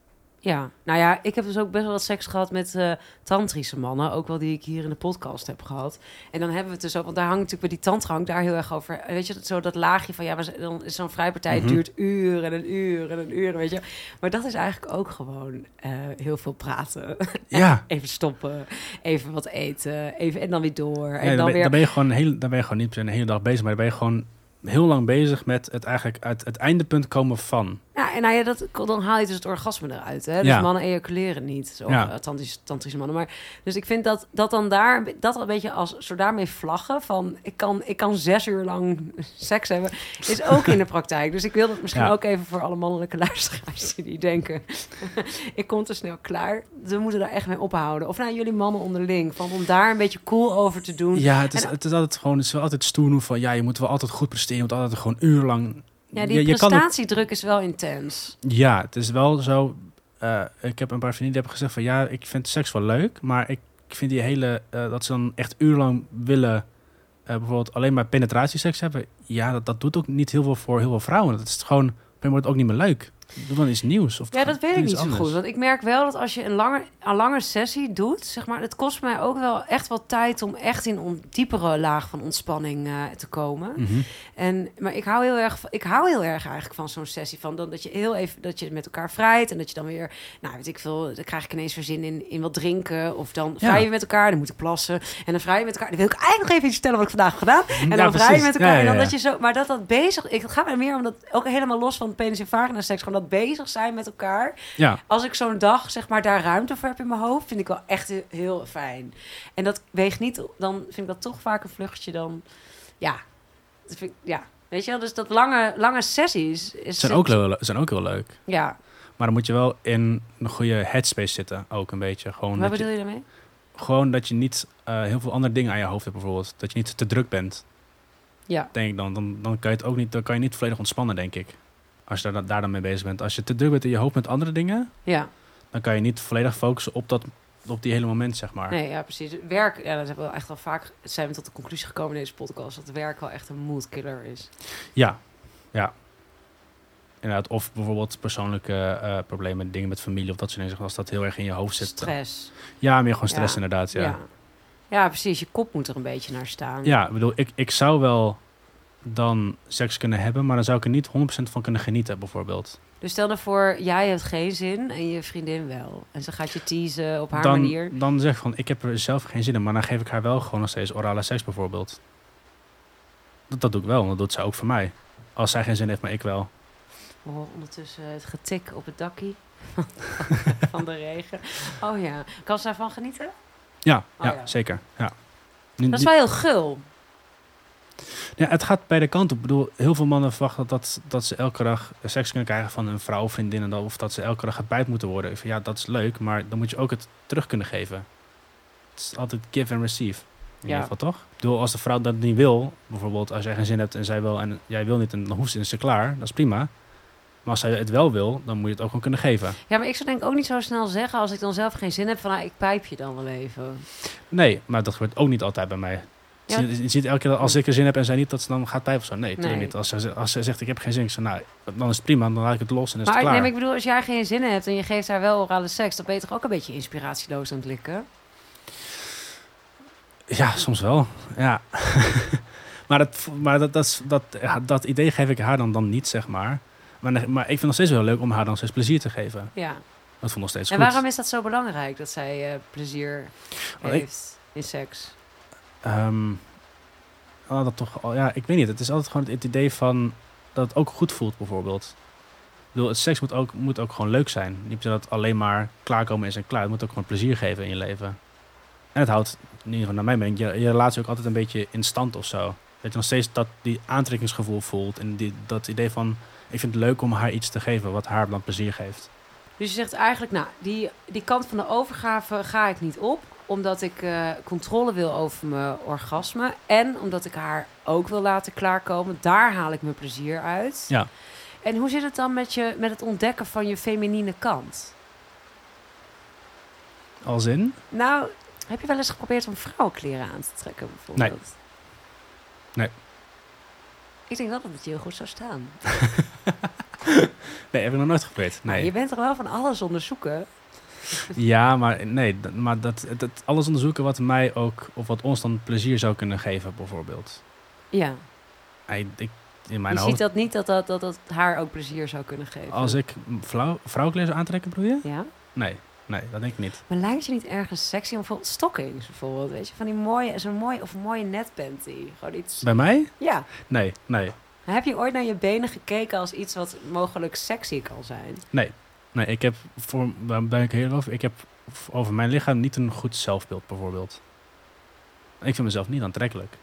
Ja, nou ja, ik heb dus ook best wel wat seks gehad met eh tantrische mannen. Ook wel die ik hier in de podcast heb gehad. En dan hebben we het dus ook, want daar hangt natuurlijk bij die tantra hangt daar heel erg over. eh, Weet je, zo dat laagje van ja, maar dan is zo'n vrijpartij Mhm. duurt uren en een uur en een uur, weet je. Maar dat is eigenlijk ook gewoon eh, heel veel praten. Ja, even stoppen, even wat eten, even en dan weer door. En dan, dan ben, weer dan ben je gewoon hele, dan ben je gewoon niet per se een hele dag bezig, maar dan ben je gewoon heel lang bezig met het eigenlijk uit het eindepunt komen van. Ja, en nou ja, dat, dan haal je dus het orgasme eruit. Hè? Dus Ja. mannen ejaculeren niet, zo Ja. eh, tantrische, tantrische mannen. Maar, dus ik vind dat, dat dan daar, dat een beetje als, zo daarmee vlaggen van... Ik kan, ik kan zes uur lang seks hebben, is ook in de praktijk. Dus ik wil dat misschien Ja. ook even voor alle mannelijke luisteraars die denken... ik kom te snel klaar. We moeten daar echt mee ophouden. Of nou, jullie mannen onderling, van om daar een beetje cool over te doen. Ja, het is, En- het is altijd gewoon, het is wel altijd stoer van, ja, je moet wel altijd goed presteren, je moet altijd gewoon urenlang. Ja, die je, je prestatiedruk is wel intens. ja, het is wel zo. eh, ik heb een paar vrienden die hebben gezegd van, ja, ik vind seks wel leuk, maar ik vind die hele, eh, dat ze dan echt urenlang willen, eh, bijvoorbeeld alleen maar penetratieseks hebben. Ja, dat, dat doet ook niet heel veel voor heel veel vrouwen. Dat is gewoon, op een moment ook niet meer leuk. Doe dan iets nieuws. Of Ja, dat weet ik niet zo goed. Want ik merk wel dat als je een lange, een lange sessie doet, zeg maar, het kost mij ook wel echt wel tijd om echt in een diepere laag van ontspanning eh, te komen. Mhm. En, maar ik hou heel erg, van- ik hou heel erg eigenlijk van zo'n sessie. Van dan, dat je heel even dat je met elkaar vrijt. En dat je dan weer, nou weet ik veel, dan krijg ik ineens weer zin in, in wat drinken. Of dan vrij Ja. je met elkaar, dan moet ik plassen. En dan vrij je met elkaar. Dan wil ik eigenlijk nog even iets vertellen wat ik vandaag heb gedaan. En Ja, dan vrij je met elkaar. Ja, En dan dat je zo, maar dat dat bezig, ik, het gaat mij meer om dat ook helemaal los van penis en vagina seks, gewoon dat bezig zijn met elkaar Ja, als ik zo'n dag zeg maar daar ruimte voor heb in mijn hoofd, vind ik wel echt heel, fijn. En dat weegt niet, dan vind ik dat toch vaak een vluchtje dan, ja, dat vind ik, ja, weet je wel. Dus dat lange, lange sessies is zijn ook, heel, zijn ook heel leuk. Ja, Maar dan moet je wel in een goede headspace zitten, ook een beetje. Gewoon, wat dat je, bedoel je daarmee? gewoon dat je niet eh, heel veel andere dingen aan je hoofd hebt, bijvoorbeeld. Dat je niet te druk bent, Ja, denk ik dan. Dan, dan kan je het ook niet, dan kan je niet volledig ontspannen, denk ik. Als je daar, daar dan mee bezig bent. Als je te druk bent in je hoofd met andere dingen, ja, dan kan je niet volledig focussen op, dat, op die hele moment, zeg maar. nee, ja, precies. Werk, ja, dat hebben we echt wel vaak, zijn we tot de conclusie gekomen in deze podcast, dat werk wel echt een moodkiller is. Ja, ja. Inderdaad, of bijvoorbeeld persoonlijke eh, problemen, dingen met familie of dat soort dingen. Als dat heel erg in je hoofd zit. dan- Stress. Ja, meer gewoon stress Ja. inderdaad, ja. Ja. ja. ja. precies. Je kop moet er een beetje naar staan. ik bedoel, ik, ik zou wel dan seks kunnen hebben, maar dan zou ik er niet 100% van kunnen genieten, bijvoorbeeld. Dus stel ervoor, jij hebt geen zin en je vriendin wel. En ze gaat je teasen op haar manier. Dan, zeg ik van, ik heb er zelf geen zin in, maar dan geef ik haar wel gewoon nog steeds orale seks bijvoorbeeld. Dat, dat doe ik wel, dat doet zij ook voor mij. Als zij geen zin heeft, maar ik wel. We horen ondertussen het getik op het dakkie van de regen. Oh ja, kan ze daarvan genieten? Ja, Oh, ja, ja. zeker. Ja. Dat is wel heel gul. Ja, het gaat beide kanten op. Ik bedoel, heel veel mannen verwachten dat, dat ze elke dag seks kunnen krijgen van een vrouw of vriendin. En dat, of dat ze elke dag gepijpt moeten worden. Ja, dat is leuk, maar dan moet je ook het terug kunnen geven. Het is altijd give and receive. In Ja. ieder geval, toch? Ik bedoel, als de vrouw dat niet wil, bijvoorbeeld als jij geen zin hebt en zij wil en jij wil niet en dan hoeft ze, klaar. Dat is prima. Maar als zij het wel wil, dan moet je het ook gewoon kunnen geven. Ja, maar ik zou denk ik ook niet zo snel zeggen als ik dan zelf geen zin heb van nou, ik pijp je dan wel even. Nee, maar dat gebeurt ook niet altijd bij mij. Ja. Je, je ziet elke keer als ik er zin heb en zij niet, dat ze dan gaat pijpen of zo. Nee, natuurlijk Nee. niet. Als ze, als ze zegt ik heb geen zin, ik zeg, nou, dan is het prima. Dan laat ik het los en is Maar het klaar. nee, maar ik bedoel, als jij geen zin hebt en je geeft haar wel orale seks, dan ben je toch ook een beetje inspiratieloos aan het likken? Ja, soms wel. Ja. maar dat, maar dat, dat, dat, dat idee geef ik haar dan, dan niet, zeg maar. maar. Maar ik vind het nog steeds wel leuk om haar dan steeds plezier te geven. Ja. Dat vond ik nog steeds En goed. waarom is dat zo belangrijk dat zij eh, plezier ik- heeft in seks? Oh, dat toch, ja, ik weet niet. Het is altijd gewoon het idee van dat het ook goed voelt, bijvoorbeeld. Ik bedoel, het seks moet ook, moet ook gewoon leuk zijn. Niet dat alleen maar klaarkomen is en klaar. Het moet ook gewoon plezier geven in je leven. En het houdt, in ieder geval naar mijn mening, je, je relatie ook altijd een beetje in stand of zo. Dat je nog steeds dat die aantrekkingsgevoel voelt. En die, dat idee van, ik vind het leuk om haar iets te geven wat haar dan plezier geeft. Dus je zegt eigenlijk, nou, die, die kant van de overgave ga ik niet op. Omdat ik eh, controle wil over mijn orgasme. En omdat ik haar ook wil laten klaarkomen. Daar haal ik mijn plezier uit. Ja. En hoe zit het dan met, je, met het ontdekken van je feminine kant? Als in? Nou, heb je wel eens geprobeerd om vrouwenkleren aan te trekken bijvoorbeeld? Nee. Ik denk wel dat het je heel goed zou staan. Nee, heb ik nog nooit geprobeerd. Maar Nee. je bent toch wel van alles onderzoeken? Ja, maar nee, maar dat, dat alles onderzoeken wat mij ook, of wat ons dan plezier zou kunnen geven, bijvoorbeeld. Ja. Ik, in mijn je hoofd, ziet dat niet dat dat, dat dat haar ook plezier zou kunnen geven. als ik vrouw, vrouwenkleren zou aantrekken, bedoel je? Ja? Nee, nee, dat denk ik niet. Maar lijkt je niet ergens sexy om bijvoorbeeld stockings bijvoorbeeld, weet je, van die mooie, zo'n mooi of mooie netpanty, gewoon iets. Bij mij? Ja. Nee, nee, Heb je ooit naar je benen gekeken als iets wat mogelijk sexy kan zijn? nee. Nee, ik heb, voor, daar ben ik heel over, ik heb over mijn lichaam niet een goed zelfbeeld, bijvoorbeeld. Ik vind mezelf niet aantrekkelijk.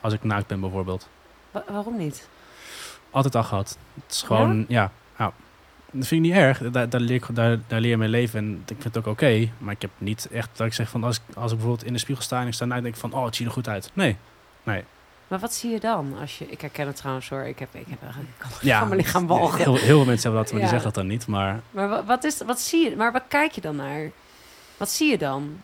Als ik naakt ben, bijvoorbeeld. Wa- waarom niet? Altijd al gehad. Het is gewoon, ja, ja. Dat vind ik niet erg. Daar, daar, leer, ik, daar, daar leer je mee leven en ik vind het ook oké. Maar ik heb niet echt dat ik zeg van als ik, als ik bijvoorbeeld in de spiegel sta en ik sta naakt, denk ik van oh, het ziet er goed uit. Nee. Maar wat zie je dan? Als je, ik herken het trouwens hoor, ik heb, ik heb ik kan Ja, van mijn lichaam walgen. Heel, heel veel mensen hebben dat, maar die zeggen dat dan niet. Maar Maar wa- wat, is, wat zie je? Maar wat kijk je dan naar? Wat zie je dan?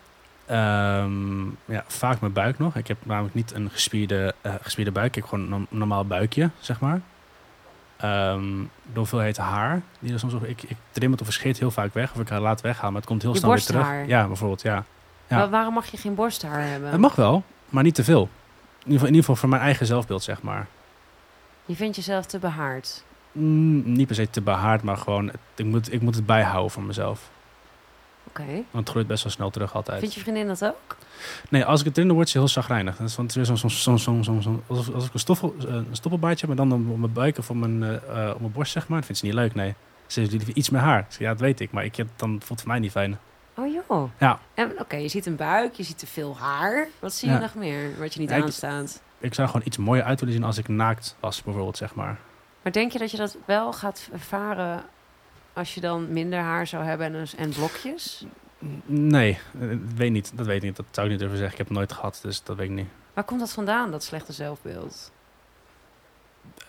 ehm, ja, vaak mijn buik nog. Ik heb namelijk niet een gespierde, eh, gespierde buik. Ik heb gewoon een norm- normaal buikje, zeg maar. ehm, de hoeveelheid haar. Die er soms, ik, ik trim het of verscheert heel vaak weg. Of ik laat weghalen, maar het komt heel Je snel weer terug. Ja, bijvoorbeeld, ja. Ja. Wa- waarom mag je geen borsthaar hebben? Het mag wel, maar niet te veel. In ieder geval, in voor mijn eigen zelfbeeld, zeg maar. Je vindt jezelf te behaard. Mm, niet per se te behaard, maar gewoon... Ik moet, ik moet het bijhouden voor mezelf. Oké. Want het groeit best wel snel terug altijd. Vind je vriendin dat ook? Nee, als ik het erin doe, wordt ze heel zagrijnig. Dat is, want het is weer zo'n... Zo'n zo'n zo'n zo'n- alsof, alsof ik een, stoffel, eh, een stoppelbaardje heb, maar dan op mijn buik of op mijn, eh, op mijn borst, zeg maar. Dat vindt ze niet leuk, nee. Ze heeft iets meer haar. Ja, dat weet ik, maar ik dan voelt het voor mij niet fijn. Oh joh. Ja. Oké, je ziet een buik, je ziet te veel haar. Wat zie je Ja. nog meer wat je niet Ja, aanstaat? Ik zou gewoon iets mooier uit willen zien als ik naakt was, bijvoorbeeld, zeg maar. Maar denk je dat je dat wel gaat ervaren als je dan minder haar zou hebben en, en blokjes? Nee, eh, weet niet. Dat weet ik niet. Dat zou ik niet durven zeggen. Ik heb het nooit gehad, dus dat weet ik niet. Waar komt dat vandaan, dat slechte zelfbeeld?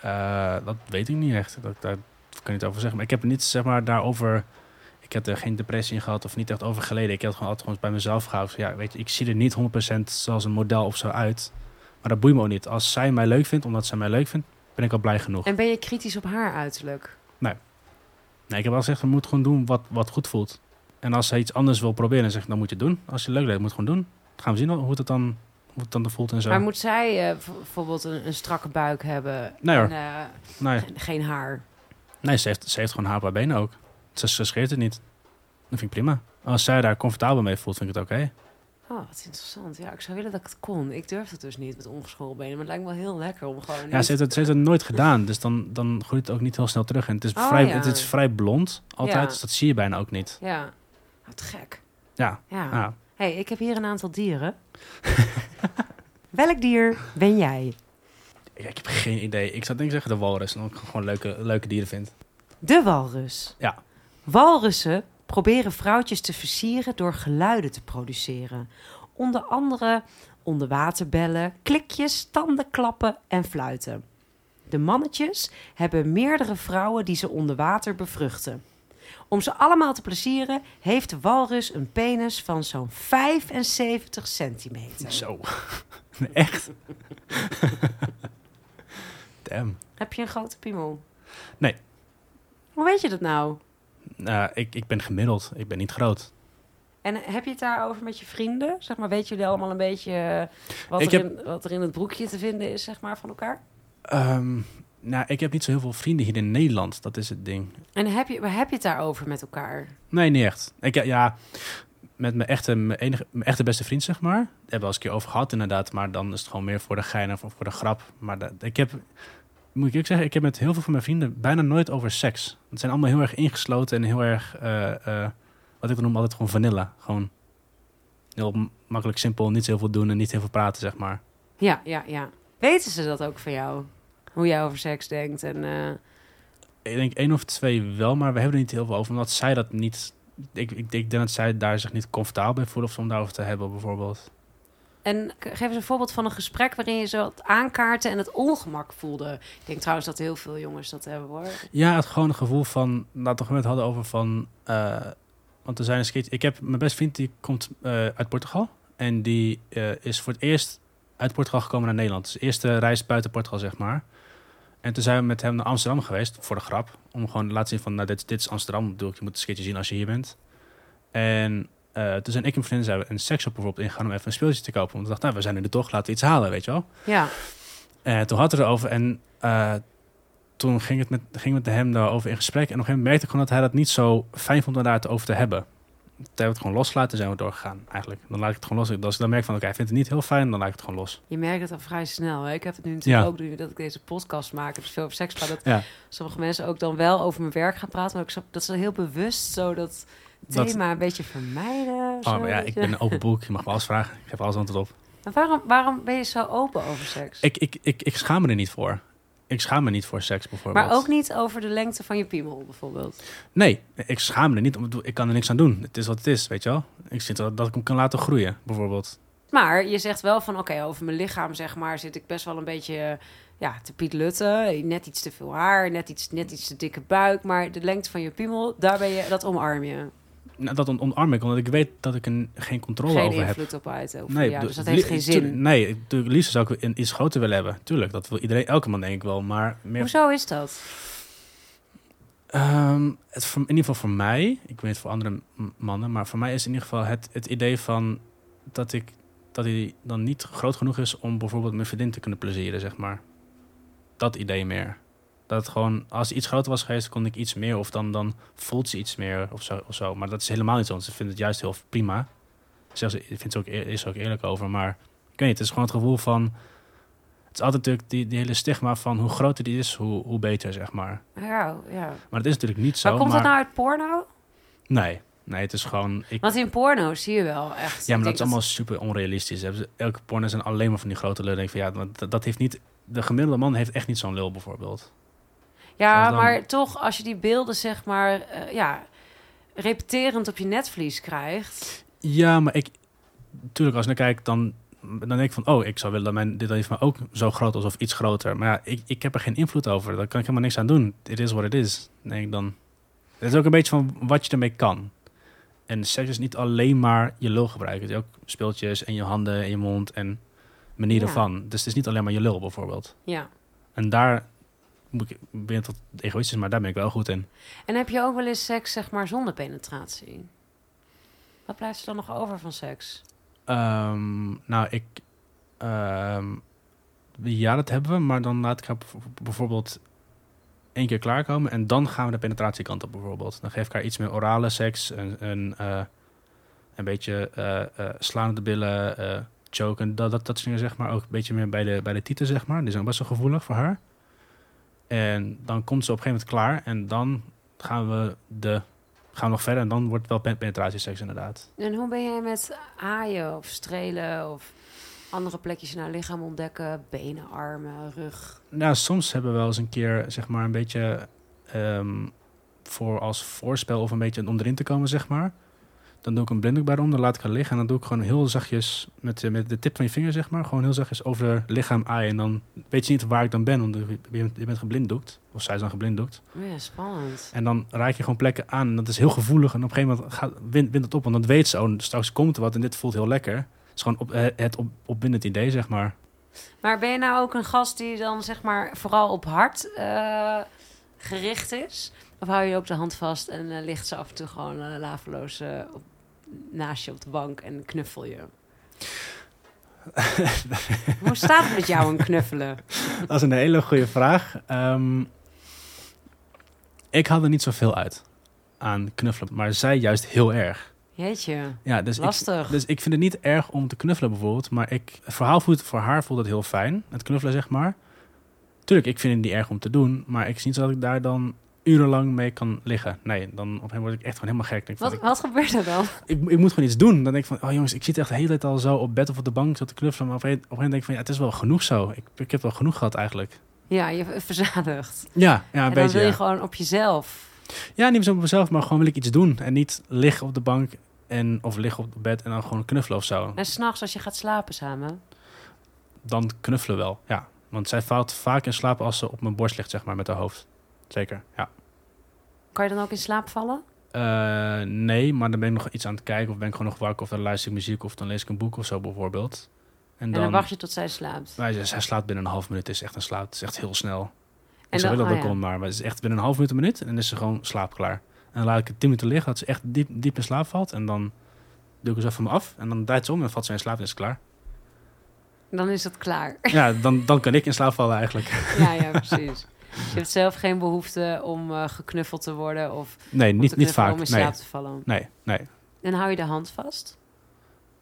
Eh, dat weet ik niet echt. Dat, daar kan ik niet over zeggen. Maar ik heb er niet, zeg maar, daarover... Ik heb er geen depressie in gehad of niet echt over geleden. Ik heb het gewoon altijd gewoon bij mezelf gehouden. Ja, weet je, ik zie er niet 100% zoals een model of zo uit. Maar dat boeit me ook niet. Als zij mij leuk vindt, omdat zij mij leuk vindt, ben ik al blij genoeg. En ben je kritisch op haar uiterlijk? Nee, ik heb wel gezegd, we moeten gewoon doen wat, wat goed voelt. En als zij iets anders wil proberen, zeg ik, dan moet je het doen. Als je het leuk lijkt, moet het gewoon doen. Dan gaan we zien hoe het dan, hoe het dan voelt en zo. Maar moet zij eh, bijvoorbeeld een, een strakke buik hebben Nee hoor. en eh, Nee, ge- geen haar? nee ze, heeft, ze heeft gewoon haar haar benen ook. Ze, ze scheert het niet. Dat vind ik prima. Als zij daar comfortabel mee voelt, vind ik het oké. Oh, wat interessant. Ja, ik zou willen dat ik het kon. Ik durf het dus niet met ongeschoren benen. Maar het lijkt me wel heel lekker om gewoon... Ja, niet- ze heeft, het, ze heeft het nooit gedaan. Dus dan, dan groeit het ook niet heel snel terug. En het is, Oh, vrij, ja. het is vrij blond altijd. Ja. Dus dat zie je bijna ook niet. Ja. Wat gek. Ja, Ja. ja. hey, ik heb hier een aantal dieren. Welk dier ben jij? Ik, ik heb geen idee. Ik zou denk ik zeggen de walrus. Omdat ik gewoon leuke, leuke dieren vind. De walrus. Ja. Walrussen proberen vrouwtjes te versieren door geluiden te produceren. Onder andere onderwaterbellen, klikjes, tandenklappen en fluiten. De mannetjes hebben meerdere vrouwen die ze onder water bevruchten. Om ze allemaal te plezieren heeft de walrus een penis van zo'n 75 centimeter. Zo. Echt? Damn. Heb je een grote piemel? Nee. Hoe weet je dat nou? Nou, ik, ik ben gemiddeld. Ik ben niet groot. En heb je het daarover met je vrienden? Zeg maar, weten jullie allemaal een beetje eh, wat, er, heb- in, wat er in het broekje te vinden is, zeg maar, van elkaar? Ehm, nou, ik heb niet zo heel veel vrienden hier in Nederland. Dat is het ding. En heb je, heb je het daarover met elkaar? Nee, niet echt. Ik, ja, met mijn echte, mijn, enige, mijn echte beste vriend, zeg maar. Daar hebben we al eens een keer over gehad, inderdaad. Maar dan is het gewoon meer voor de gein of voor de grap. Maar dat, ik heb, moet ik ook zeggen, ik heb met heel veel van mijn vrienden bijna nooit over seks. Het zijn allemaal heel erg ingesloten en heel erg, eh, eh, wat ik dan noem, altijd gewoon vanilla. Gewoon heel makkelijk, simpel, niet heel veel doen en niet heel veel praten, zeg maar. Ja, ja, ja. Weten ze dat ook van jou? Hoe jij over seks denkt en... eh, Ik denk één of twee wel, maar we hebben er niet heel veel over. Omdat zij dat niet... Ik, ik, ik denk dat zij daar zich niet comfortabel bij voelen... of ze om daarover te hebben, bijvoorbeeld. En geef eens een voorbeeld van een gesprek waarin je zo het aankaarten en het ongemak voelde. Ik denk trouwens dat heel veel jongens dat hebben hoor. Ja, het gewoon gevoel van... Nou, toch met hadden over van... eh, want er zijn een skate... Ik heb mijn beste vriend, die komt eh, uit Portugal. En die eh, is voor het eerst uit Portugal gekomen naar Nederland. Dus eerste reis buiten Portugal, zeg maar. En toen zijn we met hem naar Amsterdam geweest, voor de grap. Om gewoon te laten zien van, nou, dit, dit is Amsterdam. Bedoel, je moet een skate zien als je hier bent. En eh, toen zijn ik en mijn vrienden zijn we een seksshop bijvoorbeeld ingegaan om even een speeltje te kopen. Want we dachten, nou, we zijn er nu toch, laten we iets halen, weet je wel. Ja, En toen hadden we het erover en eh, toen ging het met, ging met hem daarover in gesprek. En op een gegeven moment merkte ik gewoon dat hij dat niet zo fijn vond om daar het over te hebben. Toen hebben we het gewoon losgelaten, zijn we doorgegaan eigenlijk. Dan laat ik het gewoon los. Als ik dan merk van, oké, hij vindt het niet heel fijn, dan laat ik het gewoon los. je merkt het al vrij snel. Hè? Ik heb het nu natuurlijk Ja. ook nu dat ik deze podcast maak. Dus veel over seks praat. Dat Ja. sommige mensen ook dan wel over mijn werk gaan praten. Maar ik snap dat ze heel bewust zo dat Dat- thema een beetje vermijden. Oh, zo, ja, ik ben een open boek. Je mag me alles vragen. Ik heb alles antwoord op. Maar waarom, waarom ben je zo open over seks? Ik, ik, ik, ik schaam me er niet voor. Ik schaam me niet voor seks bijvoorbeeld. maar ook niet over de lengte van je piemel bijvoorbeeld. Nee, ik schaam me er niet. om- Ik kan er niks aan doen. Het is wat het is, weet je wel. Ik vind wel dat ik hem kan laten groeien, bijvoorbeeld. Maar je zegt wel van, oké, over mijn lichaam zeg maar zit ik best wel een beetje ja, te Piet Lutte. Net iets te veel haar, net iets, net iets te dikke buik. Maar de lengte van je piemel, daar ben je, dat omarm je. Nou, dat on- omarm ik, omdat ik weet dat ik er geen controle Geen over heb. invloed op Nee, dus dat heeft geen zin. nee, tuurlijk, liefst zou ik een iets groter willen hebben. Tuurlijk, dat wil iedereen, elke man denk ik wel. Maar meer, Hoezo is dat? Ehm, het, in ieder geval voor mij, ik weet het voor andere mannen, maar voor mij is in ieder geval het, het idee van dat ik dat hij dan niet groot genoeg is om bijvoorbeeld mijn vriendin te kunnen plezieren, zeg maar. Dat idee meer. Dat het gewoon, als iets groter was geweest, kon ik iets meer, of dan, dan voelt ze iets meer of zo, of zo. Maar dat is helemaal niet zo, want ze vindt het juist heel prima. Zelfs, ik vind ze ook, is er ook eerlijk over, maar ik weet niet, het is gewoon het gevoel van, het is altijd natuurlijk die, die hele stigma van hoe groter die is, hoe, hoe beter, zeg maar. Ja, ja. Maar dat is natuurlijk niet zo. Maar komt maar... dat nou uit porno? Nee, nee, het is gewoon. Ik... Want in porno zie je wel echt... Ja, maar dat is allemaal super onrealistisch. Elke porno zijn alleen maar van die grote lullen. Ik denk van ja, dat, dat heeft niet. De gemiddelde man heeft echt niet zo'n lul, bijvoorbeeld. Ja, dan- maar toch, als je die beelden zeg maar, eh, ja, repeterend op je netvlies krijgt. Ja, maar ik. Tuurlijk, als ik naar kijk, dan, dan denk ik van, oh, ik zou willen dat mijn dit heeft maar ook zo groot is of iets groter. Maar ja, ik, ik heb er geen invloed over. Daar kan ik helemaal niks aan doen. Het is wat het is. Denk ik dan. Het is ook een beetje van wat je ermee kan. En seks is niet alleen maar je lul gebruiken. Het is ook speeltjes en je handen en je mond en manieren Ja. van. Dus het is niet alleen maar je lul, bijvoorbeeld. Ja. En daar ik, ben tot egoïstisch, maar daar ben ik wel goed in. En heb je ook wel eens seks zeg maar zonder penetratie? Wat blijft er dan nog over van seks? Ehm, nou, ik. ehm, ja, dat hebben we, maar dan laat ik haar bijv- bijvoorbeeld één keer klaarkomen en dan gaan we de penetratiekant op, bijvoorbeeld. Dan geef ik haar iets meer orale seks, een, een, eh, een beetje eh eh, slaan op de billen, choken, dat, dat, dat soort dingen, zeg maar. Ook een beetje meer bij de, bij de tieten, zeg maar. Die zijn best wel gevoelig voor haar. En dan komt ze op een gegeven moment klaar en dan gaan we, de, gaan we nog verder en dan wordt het wel pen- penetratieseks, inderdaad. En hoe ben jij met aaien of strelen of andere plekjes in haar lichaam ontdekken? Benen, armen, rug. Nou, soms hebben we wel eens een keer, zeg maar, een beetje ehm, voor als voorspel of een beetje om erin te komen, zeg maar. Dan doe ik een blinddoek bij om, dan laat ik haar liggen en dan doe ik gewoon heel zachtjes met, de- met de tip van je vinger, zeg maar, gewoon heel zachtjes over haar lichaam aaien. En dan weet je niet waar ik dan ben, want je bent, je bent geblinddoekt, of zij is dan geblinddoekt. Oh Ja, spannend. En dan raak je gewoon plekken aan en dat is heel gevoelig. En op een gegeven moment gaat, wint, wint het op, want dan weet ze, oh, straks komt er wat en dit voelt heel lekker. Het is gewoon op, eh, het op, opwindend idee, zeg maar. Maar ben je nou ook een gast die dan zeg maar vooral op hart eh, gericht is? Of hou je ook de hand vast en eh, ligt ze af en toe gewoon eh, laveloos eh, op, naast je op de bank en knuffel je? Hoe staat het met jou en knuffelen? Dat is een hele goede vraag. Ehm, ik haal er niet zoveel uit aan knuffelen, maar zij juist heel erg. Jeetje, Ja, dus ik, lastig. dus ik vind het niet erg om te knuffelen bijvoorbeeld, maar ik, het verhaal voelt, voor haar voelt het heel fijn, het knuffelen zeg maar. Tuurlijk, ik vind het niet erg om te doen, maar ik zie niet dat ik daar dan urenlang mee kan liggen. Nee, dan op een gegeven moment word ik echt gewoon helemaal gek. Denk ik, wat, van, wat gebeurt er dan? ik, ik, ik moet gewoon iets doen. Dan denk ik van, oh jongens, ik zit echt de hele tijd al zo op bed of op de bank zo te knuffelen. Maar op een, gegeven moment denk ik van, ja, het is wel genoeg zo. Ik, ik heb wel genoeg gehad eigenlijk. Ja, je verzadigt. Ja, ja een en dan beetje. wil je ja. gewoon op jezelf. Ja, niet zo op mezelf, maar gewoon wil ik iets doen. En niet liggen op de bank en, of liggen op bed en dan gewoon knuffelen of zo. En s'nachts als je gaat slapen samen. Dan knuffelen wel, ja. Want zij valt vaak in slaap als ze op mijn borst ligt, zeg maar, met haar hoofd. Zeker, ja. Kan je dan ook in slaap vallen? Eh, nee, maar dan ben ik nog iets aan het kijken of ben ik gewoon nog wakker of dan luister ik muziek of dan lees ik een boek of zo bijvoorbeeld. En En dan, dan wacht je tot zij slaapt. Zij zij slaapt binnen een half minuut. Het is echt een slaap. Het is echt heel snel. En dan- wil dat oh ook ja. om, maar maar het is echt binnen een half minuut, een minuut. En dan is ze gewoon slaapklaar. En dan laat ik het tien minuten liggen, dat ze echt diep, diep in slaap valt. En dan doe ik er zo van me af. En dan draait ze om en dan valt ze in slaap en is het klaar. Dan is het klaar. Ja, dan, dan kan ik in slaap vallen eigenlijk. ja, ja, precies. Je hebt zelf geen behoefte om eh, geknuffeld te worden of Nee, niet, niet vaak. om in Nee, slaap te vallen. nee, nee. En hou je de hand vast?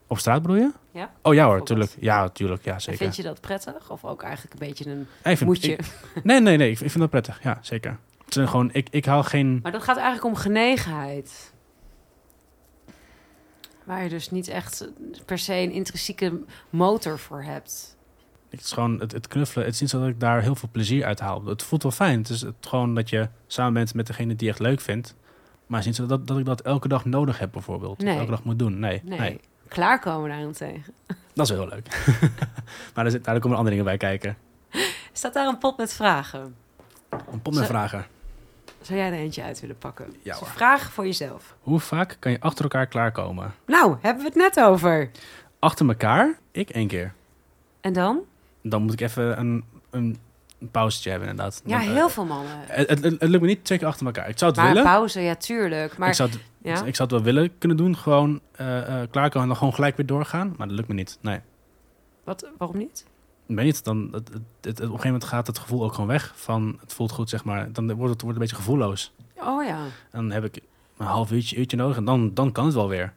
Op straat bedoel je? Ja. Oh ja hoor, tuurlijk. Ja, tuurlijk. Ja, En zeker. vind je dat prettig? Of ook eigenlijk een beetje een vind- ik- nee, nee, nee. Ik, vind dat prettig. Ja, zeker. Het is gewoon, ik, ik haal geen... Maar dat gaat eigenlijk om genegenheid. Waar je dus niet echt per se een intrinsieke motor voor hebt. Het is gewoon het, het knuffelen. Het is niet zo dat ik daar heel veel plezier uit haal. Het voelt wel fijn. Het is het gewoon dat je samen bent met degene die je echt leuk vindt. Maar het is niet zo dat, dat ik dat elke dag nodig heb, bijvoorbeeld. Of elke dag moet doen. Nee, Nee. nee. Klaarkomen daarentegen. dat is wel heel leuk. maar daar, zit, daar komen andere dingen bij kijken. Staat daar een pot met vragen? Een pot met Zo- vragen. Zou jij er eentje uit willen pakken? Ja, Dus vraag voor jezelf. Hoe vaak kan je achter elkaar klaarkomen? Nou, hebben we het net over. Achter elkaar? Ik één keer. En dan? Dan moet ik even een, een een pauzetje hebben inderdaad. Ja, eh, heel veel mannen. Het, het, het lukt me niet twee keer achter elkaar. Ik zou het Maar willen. pauze, ja, tuurlijk. Maar ik, zou het, ja? ik zou het wel willen kunnen doen. Gewoon eh klaar en dan gewoon gelijk weer doorgaan. Maar dat lukt me niet. Nee. wat, waarom niet? Ik weet niet. Dan, het, op een gegeven moment gaat het gevoel ook gewoon weg. Van het voelt goed, zeg maar. Dan wordt het wordt een beetje gevoelloos. Oh ja. Dan heb ik een half uurtje, uurtje nodig. En dan, dan kan het wel weer.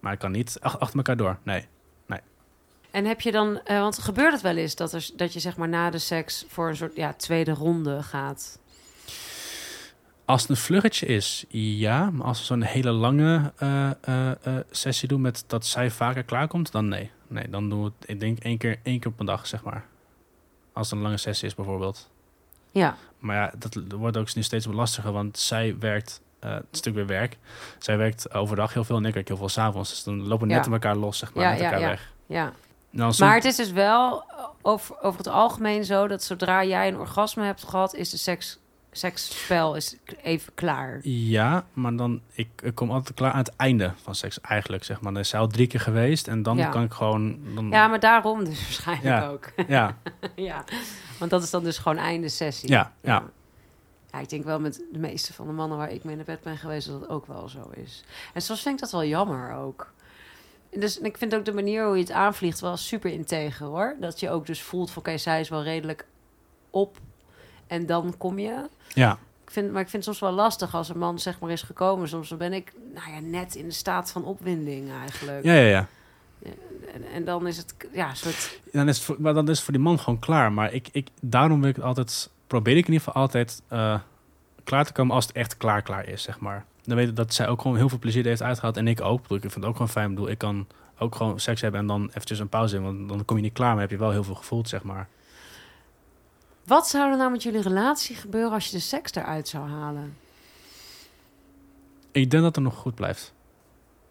Maar ik kan niet ach- achter elkaar door. Nee. En heb je dan, eh, want gebeurt het wel eens dat, er, dat je zeg maar na de seks voor een soort ja, tweede ronde gaat? Als het een vluggetje is, ja. Maar als we zo'n hele lange eh, eh, sessie doen met dat zij vaker klaarkomt, dan nee. Nee, dan doen we het, ik denk, één keer, één keer op een dag, zeg maar. Als het een lange sessie is, bijvoorbeeld. Ja. Maar ja, dat wordt ook nu steeds lastiger, want zij werkt, eh het is natuurlijk weer werk. Zij werkt overdag heel veel en ik werk heel veel s'avonds. Dus dan lopen we net Ja. in elkaar los, zeg maar, Ja, met elkaar ja. weg. Ja. Nou, Maar het is dus wel over, over het algemeen zo dat zodra jij een orgasme hebt gehad, is de seks, seksspel is even klaar. Ja, maar dan, ik, ik kom altijd klaar aan het einde van seks eigenlijk, zeg maar. Dan is zij al drie keer geweest en dan Ja. kan ik gewoon... Dan, Ja, maar daarom dus waarschijnlijk Ja. ook. ja, ja. Want dat is dan dus gewoon einde sessie. Ja, ja. Ja, ik denk wel met de meeste van de mannen waar ik mee naar bed ben geweest, dat het ook wel zo is. En soms vind ik dat wel jammer ook. En Dus ik vind ook de manier hoe je het aanvliegt wel super integer hoor. Dat je ook dus voelt van oké, zij is wel redelijk op. En dan kom je. ja. Ik vind, maar ik vind het soms wel lastig als een man zeg maar is gekomen. Soms ben ik nou ja, net in de staat van opwinding eigenlijk. Ja, ja, ja. En, en dan is het ja, soort... Dan is het voor, maar dan is het voor die man gewoon klaar. Maar ik, ik, daarom wil ik het altijd, probeer ik in ieder geval altijd eh, klaar te komen als het echt klaar klaar is, zeg maar. Dan weet ik dat zij ook gewoon heel veel plezier heeft uitgehaald en ik ook. Ik vind het ook gewoon fijn. Ik bedoel, ik kan ook gewoon seks hebben en dan eventjes een pauze in, want dan kom je niet klaar, maar heb je wel heel veel gevoeld, zeg maar. Wat zou er nou met jullie relatie gebeuren als je de seks eruit zou halen? Ik denk dat het nog goed blijft.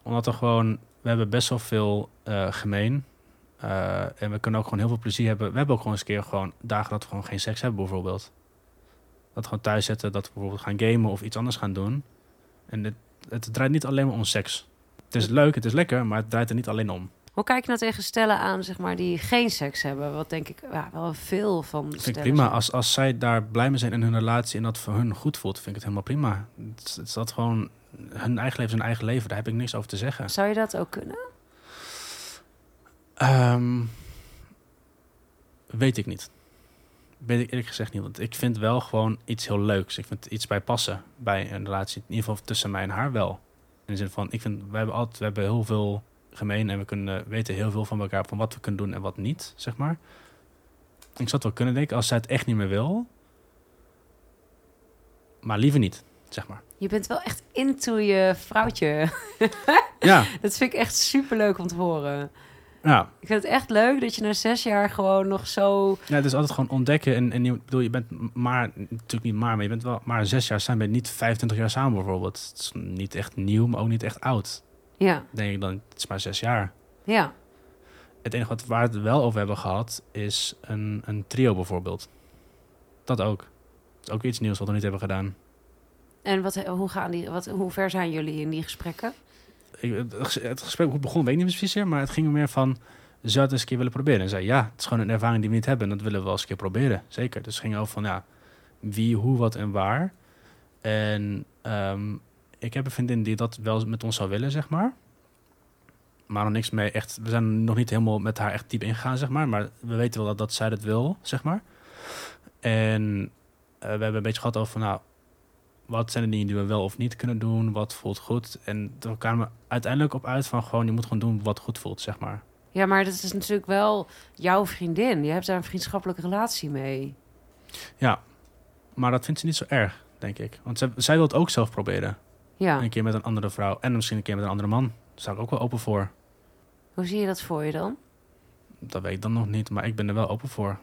Omdat er gewoon, we hebben best wel veel eh, gemeen. Eh, en we kunnen ook gewoon heel veel plezier hebben. We hebben ook gewoon eens een keer gewoon dagen dat we gewoon geen seks hebben, bijvoorbeeld. Dat we gewoon thuis zitten, dat we bijvoorbeeld gaan gamen of iets anders gaan doen. En het, het draait niet alleen maar om seks. Het is leuk, het is lekker, maar het draait er niet alleen om. Hoe kijk je nou tegen stellen aan, zeg maar, die geen seks hebben? Wat denk ik ja, wel veel van vind ik prima. zijn. Als, als zij daar blij mee zijn in hun relatie en dat voor hun goed voelt, vind ik het helemaal prima. Het, is- het is dat gewoon hun eigen leven hun eigen leven. Daar heb ik niks over te zeggen. Zou je dat ook kunnen? Ehm, weet ik niet. Weet ik eerlijk gezegd niet. Want ik vind wel gewoon iets heel leuks. Ik vind iets bij passen bij een relatie. In ieder geval tussen mij en haar wel. In de zin van, ik vind, we hebben altijd, we hebben heel veel gemeen en we kunnen weten heel veel van elkaar van wat we kunnen doen en wat niet, zeg maar. Ik zou het wel kunnen denken als zij het echt niet meer wil. Maar liever niet, zeg maar. Je bent wel echt into je vrouwtje. Ja, Dat vind ik echt super leuk om te horen. Ja. Ik vind het echt leuk dat je na zes jaar gewoon nog zo... Ja, het is altijd gewoon ontdekken. En, ik bedoel, je bent maar, natuurlijk niet maar, maar je bent wel maar zes jaar samen, je niet 25 jaar samen bijvoorbeeld. Het is niet echt nieuw, maar ook niet echt oud. Ja, Denk ik dan, het is maar zes jaar. ja. Het enige wat waar we het wel over hebben gehad, is een, een trio bijvoorbeeld. Dat ook. Dat is ook iets nieuws wat we niet hebben gedaan. En wat, hoe, gaan die, wat, hoe ver zijn jullie in die gesprekken? Het ges- het gesprek het begon, weet ik niet precies maar het ging er meer van, zou het eens een keer willen proberen? En zei, ja, het is gewoon een ervaring die we niet hebben en dat willen we wel eens een keer proberen. Zeker. Dus het ging over van, ja, wie, hoe, wat en waar. En ehm, ik heb een vriendin die dat wel met ons zou willen, zeg maar. Maar nog niks mee echt, we zijn nog niet helemaal met haar echt diep ingegaan, zeg maar. Maar we weten wel dat, dat zij dat wil, zeg maar. En eh, we hebben een beetje gehad over nou, wat zijn de dingen die we wel of niet kunnen doen? Wat voelt goed? En daar kwamen we uiteindelijk op uit van gewoon, je moet gewoon doen wat goed voelt, zeg maar. Ja, maar dat is natuurlijk wel jouw vriendin. Je hebt daar een vriendschappelijke relatie mee. Ja, maar dat vindt ze niet zo erg, denk ik. Want zij, zij wil het ook zelf proberen. Ja. Een keer met een andere vrouw en misschien een keer met een andere man. Daar sta ik ook wel open voor. Hoe zie je dat voor je dan? Dat weet ik dan nog niet, maar ik ben er wel open voor.